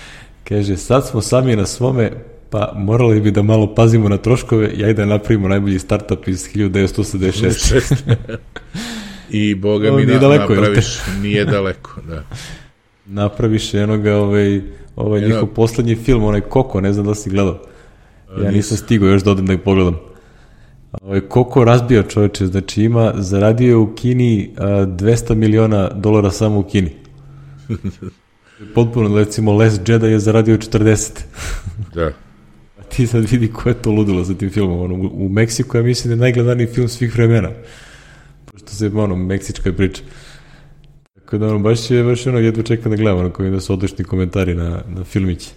Kaže, sad smo sami na svome, pa morali bi da malo pazimo na troškove i ajde da napravimo najbolji startup iz <laughs> 1986. I boga mi na, daleko, napraviš, nije daleko, da. Napraviš jednoga, ovaj, ovaj Jedno... njihov poslednji film, onaj Koko, ne znam da si gledao. Ja nisam stigao još da odem da ih pogledam. Ovaj, Koko razbio čoveče, znači ima, zaradio u Kini a, 200 miliona dolara samo u Kini. <laughs> Potpuno, recimo, Les Jedi je zaradio 40. da <laughs> ti sad vidi ko je to ludilo za tim filmom. Ono, u Meksiku ja mislim da je najgledaniji film svih vremena. Pošto se, ono, meksička priča. Tako da, ono, baš je, baš ono, jedva čekam da gledam, ono, koji da su odlični komentari na, na filmići.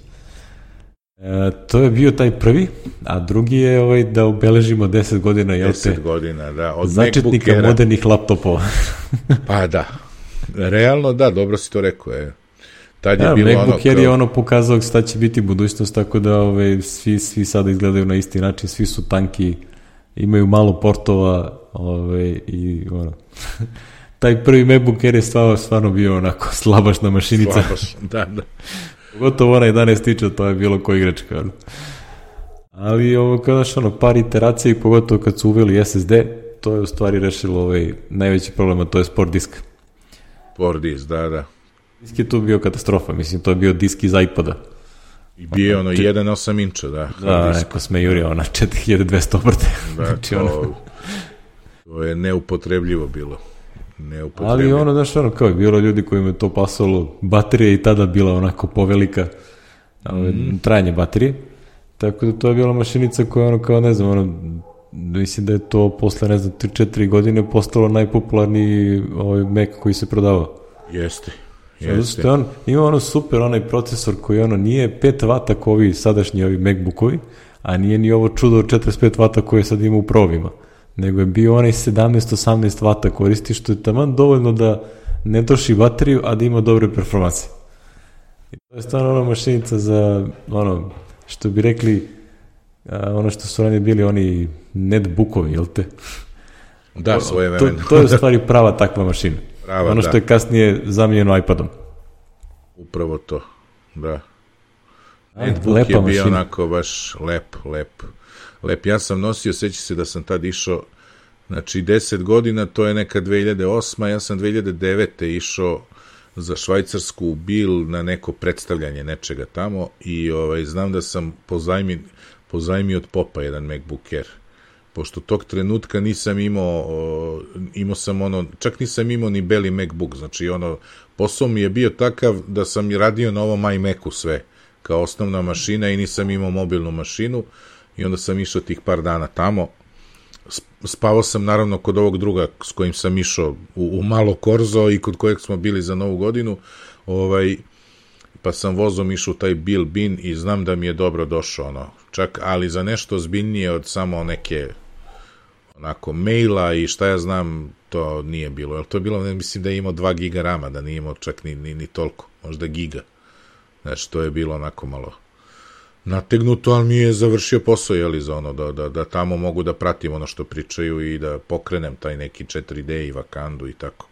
E, to je bio taj prvi, a drugi je ovaj da obeležimo 10 godina, jel te? 10 godina, da. Od začetnika modernih laptopova. <laughs> pa da. Realno, da, dobro si to rekao, je. Tad je ja, bilo MacBook ono kao... je ono pokazao šta će biti budućnost, tako da ove, svi, svi sada izgledaju na isti način, svi su tanki, imaju malo portova ove, i ono... <laughs> taj prvi MacBook Air je stvarno, stvarno bio onako slabašna mašinica. Slabaš, <laughs> da, da. Pogotovo ona 11 tiče, to je bilo ko igračka. Ali ovo, kada ono, par iteracija i pogotovo kad su uveli SSD, to je u stvari rešilo ovaj najveći problem, a to je sport disk. Sport disk, da, da. Disk je tu bio katastrofa, mislim, to je bio disk iz iPoda. I bio je ono 1.8 inča, da. Da, neko sme jurio ona 4200 obrte. Da, <laughs> znači, to, ono... to je neupotrebljivo bilo. Ali ono, znaš, ono, kao je bilo ljudi kojima je to pasalo, baterija i tada bila onako povelika, mm. trajanje baterije, tako da to je bila mašinica koja ono, kao ne znam, ono, mislim da je to posle, ne znam, 3-4 godine postalo najpopularniji ovaj Mac koji se prodavao. Jeste. Jeste. Zato on ima ono super onaj procesor koji ono nije 5 vata kao ovi sadašnji ovi MacBookovi, a nije ni ovo čudo 45 vata koje sad ima u provima nego je bio onaj 17-18 vata koristi, što je taman dovoljno da ne troši bateriju, a da ima dobre performanse. I to je stvarno ona mašinica za, ono, što bi rekli, ono što su ranije bili oni netbookovi, jel te? <laughs> Da, svoje vremena. To, to je u <laughs> stvari prava takva mašina. Prava, ono što da. je kasnije zamijenjeno iPadom. Upravo to, da. Netbook Lepa je bio mašina. onako baš lep, lep lep. Ja sam nosio, seća se da sam tad išao, znači 10 godina, to je neka 2008. Ja sam 2009. išao za švajcarsku bil na neko predstavljanje nečega tamo i ovaj, znam da sam pozajmi, pozajmi od popa jedan MacBook Air pošto tog trenutka nisam imao, imao sam ono, čak nisam imao ni beli MacBook, znači ono, posao mi je bio takav da sam radio na ovom iMacu sve, kao osnovna mašina i nisam imao mobilnu mašinu, i onda sam išao tih par dana tamo. Spavao sam naravno kod ovog druga s kojim sam išao u, u malo korzo i kod kojeg smo bili za novu godinu. Ovaj, pa sam vozom išao taj Bill Bin i znam da mi je dobro došao ono, čak, ali za nešto zbiljnije od samo neke onako maila i šta ja znam, to nije bilo. Jel to je bilo, ne, mislim da je imao 2 giga rama, da nije imao čak ni, ni, ni toliko, možda giga. Znači, to je bilo onako malo nategnuto, ali mi je završio posao, jeli, za ono, da, da, da tamo mogu da pratim ono što pričaju i da pokrenem taj neki 4D i vakandu i tako.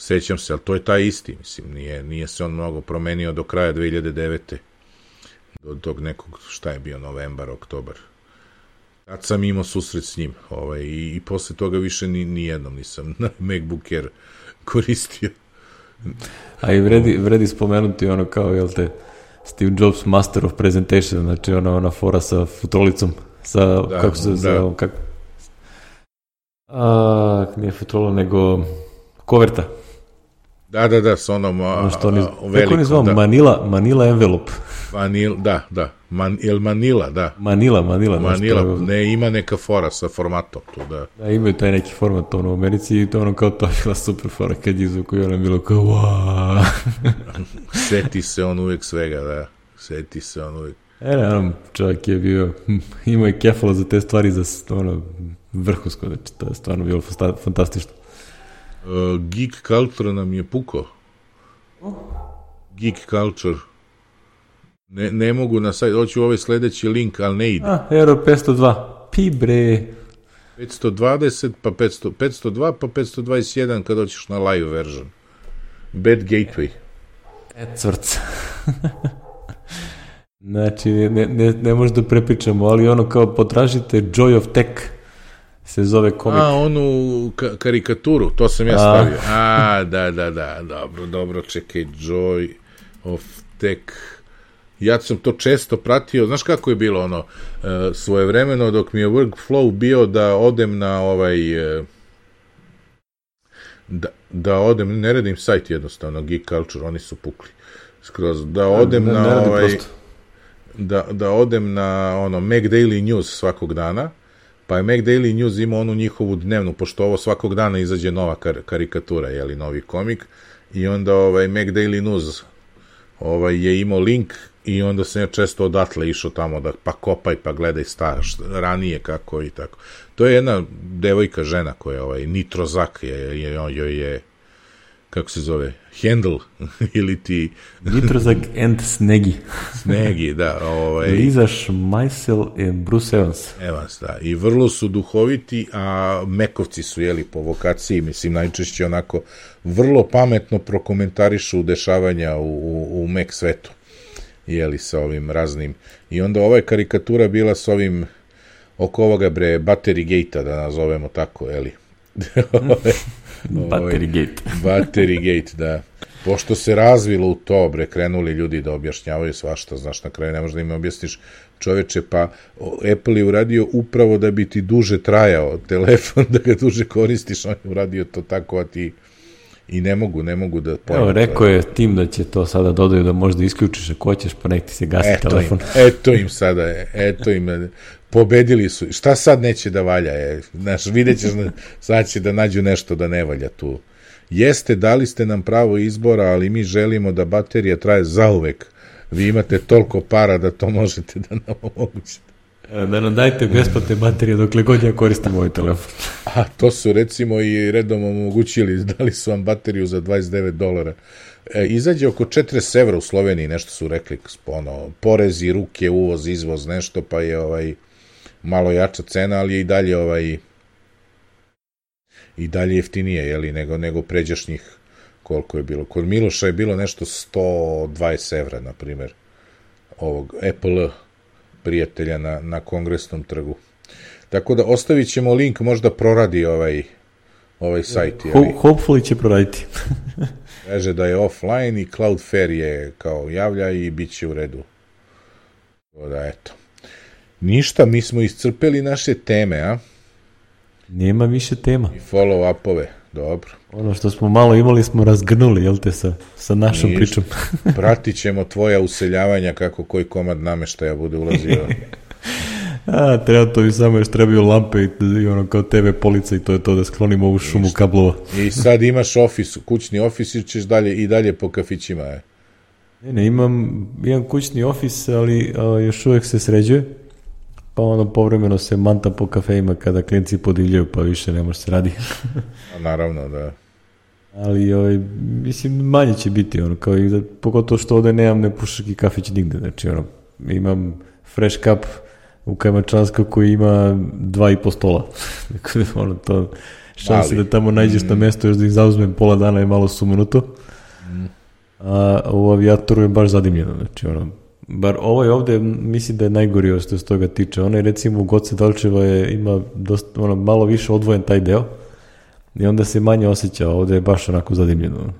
Sećam se, ali to je taj isti, mislim, nije, nije se on mnogo promenio do kraja 2009. Do tog nekog, šta je bio, novembar, oktobar. Tad sam imao susret s njim, ovaj, i, i posle toga više ni, ni jednom nisam <laughs> na MacBook Air koristio. A i vredi, vredi spomenuti ono kao, jel te, Steve Jobs Master of Presentation, znači ona, ona fora sa futrolicom, sa, da, kako se da. zove, kako, a, nije futrola, nego koverta. Da, da, da, s onom a, što oni, velikom, kako oni zove, da. Manila, Manila envelope. <laughs> Manil, da, da, Man, el Manila, da. Manila, Manila. Manila, nešto, ne, ima neka fora sa formatom tu, da. Da, imaju taj neki format ono, u Americi i to ono kao to je bila super fora kad izvuku i ono je bilo kao wow. <laughs> Seti se on uvek svega, da. Seti se on uvek. E, ne, ono, čovjek je bio, <laughs> imao je kefalo za te stvari, za ono, vrhusko, znači, to je stvarno bilo fantastično. Uh, geek culture nam je puko. Geek culture Ne, ne mogu na sajt, hoću ovaj sledeći link, ali ne ide. A, Euro 502. Pi bre. 520, pa 500, 502, pa 521 kad hoćeš na live version. Bad gateway. E, cvrc. <laughs> znači, ne, ne, ne možeš da prepričamo, ali ono kao potražite Joy of Tech se zove komik. A, onu ka karikaturu, to sam ja A. stavio. A, da, da, da, dobro, dobro, čekaj, Joy of Tech ja sam to često pratio, znaš kako je bilo ono, e, svojevremeno dok mi je workflow bio da odem na ovaj, e, da, da odem, ne radim sajt jednostavno, Geek Culture, oni su pukli skroz, da odem ne, ne, na ne ovaj, da, da odem na ono, Mac Daily News svakog dana, pa je Mac Daily News imao onu njihovu dnevnu, pošto ovo svakog dana izađe nova kar karikatura, jeli, novi komik, i onda ovaj Mac Daily News ovaj, je imao link i onda sam ja često odatle išao tamo da pa kopaj pa gledaj staž ranije kako i tako. To je jedna devojka žena koja ovaj Nitrozak je je joj je kako se zove, handle, <laughs> ili ti... Nitrozak and Snegi. Snegi, da. Ovaj, Liza Schmeissel i Bruce Evans. Evans, da. I vrlo su duhoviti, a mekovci su, jeli, po vokaciji, mislim, najčešće onako vrlo pametno prokomentarišu dešavanja u, u, u mek svetu jeli, sa ovim raznim. I onda ova je karikatura bila s ovim oko ovoga bre battery gate da nazovemo tako, jeli. <laughs> battery gate. battery <laughs> gate, da. Pošto se razvilo u to, bre, krenuli ljudi da objašnjavaju svašta, znaš, na kraju ne možda im objasniš čoveče, pa Apple je uradio upravo da bi ti duže trajao telefon, <laughs> da ga duže koristiš, on je uradio to tako, a ti i ne mogu, ne mogu da pojma. Evo, rekao je tim da će to sada dodaju da možda isključiš ako hoćeš, pa nek ti se gasi eto telefon. Im, eto im sada, eto im, pobedili su. Šta sad neće da valja? Je? Znaš, vidjet ćeš, sad će da nađu nešto da ne valja tu. Jeste, dali ste nam pravo izbora, ali mi želimo da baterija traje zauvek. Vi imate toliko para da to možete da nam omogućite. E, da nam dajte besplatne baterije dokle god ja koristim ovaj telefon. <laughs> A to su recimo i redom omogućili, <laughs> dali su vam bateriju za 29 dolara. E, izađe oko 40 evra u Sloveniji, nešto su rekli, ono, porezi, ruke, uvoz, izvoz, nešto, pa je ovaj malo jača cena, ali je i dalje ovaj i dalje jeftinije, jeli, nego, nego pređašnjih koliko je bilo. Kod Miloša je bilo nešto 120 evra, na primer, ovog Apple prijatelja na, na kongresnom trgu. Tako da ostavit ćemo link, možda proradi ovaj, ovaj sajt. Ho hopefully će proraditi. <laughs> Kaže da je offline i Cloudflare je kao javlja i bit će u redu. Da, eto. Ništa, mi smo iscrpeli naše teme, a? Nema više tema. I follow-upove, dobro. Ono što smo malo imali smo razgrnuli, jel te, sa, sa našom Ništa. pričom. <laughs> <laughs> Pratit ćemo tvoja useljavanja kako koji komad nameštaja bude ulazio. <laughs> A, treba to i samo još trebaju lampe i, i ono kao TV polica i to je to da sklonimo ovu šumu Ništa. kablova. I sad imaš ofis, kućni ofis ili ćeš dalje, i dalje po kafićima, je? Ne, ne, imam, imam kućni ofis, ali a, još uvek se sređuje pa ono povremeno se manta po kafejima kada klinci podivljaju, pa više ne može se radi. <laughs> Naravno, da. Ali, ovaj, mislim, manje će biti, ono, kao i da, pogotovo što ovde nemam nepušaki kafić nigde, znači, ono, imam fresh cup u Kajmačanska koji ima dva i po stola. <laughs> Dakle, ono, to, šanse da tamo nađeš mm. na mesto još da ih zauzmem pola dana je malo sumanuto. Mm. A u avijatoru je baš zadimljeno, znači, ono, Bar ovaj ovde mislim da je najgori što se toga tiče. Onaj recimo u Goce Dalčeva je, ima dosta, ono, malo više odvojen taj deo i onda se manje osjeća. Ovde je baš onako zadimljeno.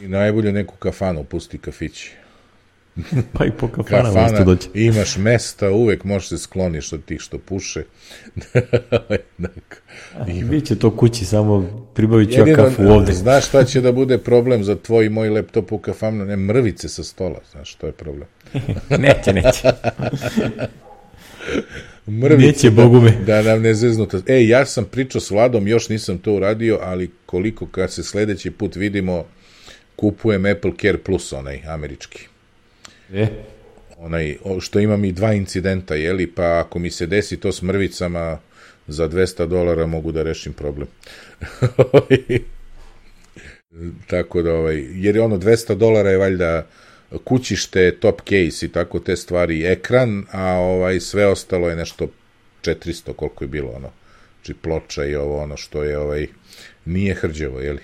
I najbolje neku kafanu pusti kafići. <laughs> pa i po kafanama Kafana, isto doći. Imaš mesta, uvek možeš se skloniš od tih što puše. <laughs> Ima. Biće to kući, samo pribavit ću ja kafu ovde. Znaš šta će da bude problem za tvoj i moj laptop u kafanu? Ne, mrvice sa stola, znaš, to je problem. <laughs> neće, neće. Mrvice, neće, da, Bogu me. Da nam ne zeznuta. E, ja sam pričao s Vladom, još nisam to uradio, ali koliko kad se sledeći put vidimo, kupujem Apple Care Plus, onaj američki. E? Onaj, što imam i dva incidenta, jeli, pa ako mi se desi to s mrvicama, za 200 dolara mogu da rešim problem. <laughs> tako da, ovaj, jer je ono 200 dolara je valjda kućište, top case i tako te stvari, ekran, a ovaj sve ostalo je nešto 400 koliko je bilo ono. Znači ploča i ovo ono što je ovaj nije hrđevo, je li?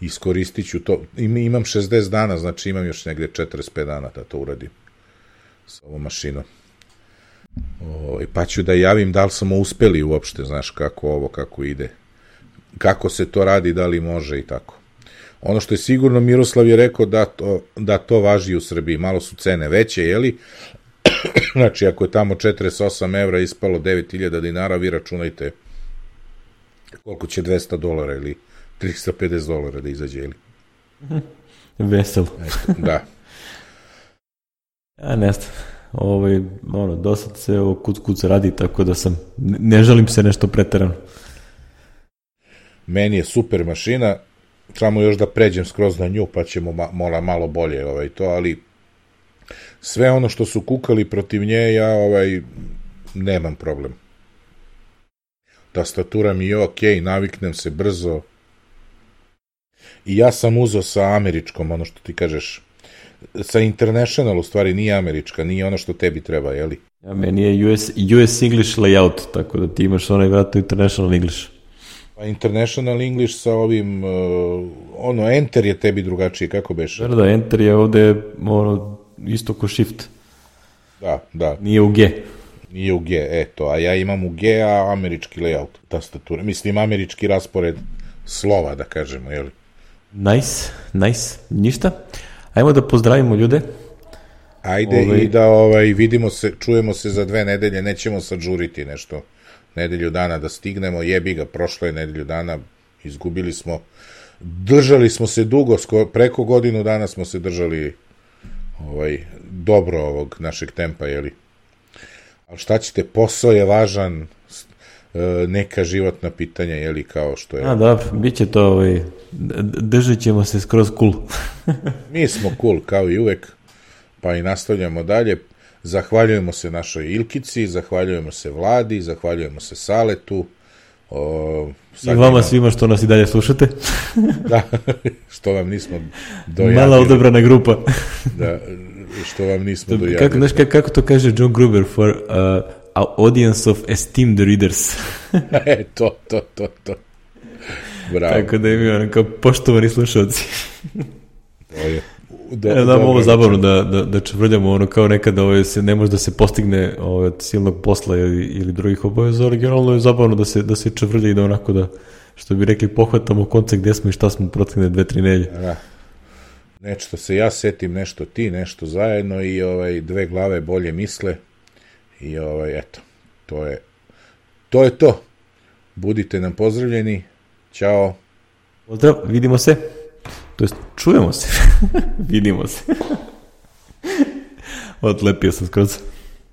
Iskoristit ću to. Imam 60 dana, znači imam još negde 45 dana da to uradim sa ovom mašinom. O, ovaj, pa ću da javim da li smo uspeli uopšte, znaš, kako ovo, kako ide. Kako se to radi, da li može i tako. Ono što je sigurno, Miroslav je rekao da to, da to važi u Srbiji. Malo su cene veće, jeli? <clears throat> znači, ako je tamo 48 evra ispalo 9000 dinara, vi računajte koliko će 200 dolara ili 350 dolara da izađe, ili? <laughs> Veselo. da. <laughs> Ja ne znam. Ovaj, ono, dosad se ovo kuc kuc radi, tako da sam, ne želim se nešto preterano. Meni je super mašina, samo još da pređem skroz na nju, pa ćemo ma, mola malo bolje ovaj, to, ali sve ono što su kukali protiv nje, ja ovaj, nemam problem. Tastatura mi je ok, naviknem se brzo, I ja sam uzeo sa američkom, ono što ti kažeš, sa international u stvari nije američka, nije ono što tebi treba, jeli? Ja, meni je US, US English layout, tako da ti imaš onaj vratno international English. Pa international English sa ovim, uh, ono, enter je tebi drugačiji, kako beše? Da, da, enter je ovde ono, isto ko shift. Da, da. Nije u G. Nije u G, eto, a ja imam u G, a američki layout tastature. Mislim, američki raspored slova, da kažemo, jeli? Nice, nice. Ništa. Ajmo da pozdravimo ljude. Ajde ovaj... i da ovaj, vidimo se, čujemo se za dve nedelje, nećemo sad žuriti nešto nedelju dana da stignemo, jebi ga, prošlo je nedelju dana, izgubili smo, držali smo se dugo, skoro, preko godinu dana smo se držali ovaj, dobro ovog našeg tempa, jeli? Ali šta ćete, posao je važan, neka životna pitanja, jeli, kao što je... A, dobro, bit će to, ovaj, držat ćemo se skroz cool. <laughs> Mi smo cool, kao i uvek, pa i nastavljamo dalje. Zahvaljujemo se našoj Ilkici, zahvaljujemo se Vladi, zahvaljujemo se Saletu. O, I vama imam... svima što nas i dalje slušate. <laughs> da, što vam nismo dojavili. Mala odebrana grupa. da, što vam nismo dojavili. Kako, znaš, kako to kaže John Gruber for uh, audience of esteemed readers? <laughs> e, to, to, to, to. Bravo. Tako da imaju kao poštovani slušalci. to je da, ja, da, ovo zabavno da, da, da čvrljamo ono kao nekada ovaj, se, ne može da se postigne ovaj, od silnog posla ili, ili drugih obaveza, ali generalno je zabavno da se, da se čvrlja i da onako da, što bi rekli, pohvatamo konce gde smo i šta smo protekne dve, tri nelje. Da. Nešto se ja setim, nešto ti, nešto zajedno i ovaj dve glave bolje misle i ovaj eto, to je to je to. Budite nam pozdravljeni. Ćao. Pozdrav, vidimo se. To jest, čujemo se. <laughs> Vidimo se. <laughs> Odlepio sam skroz.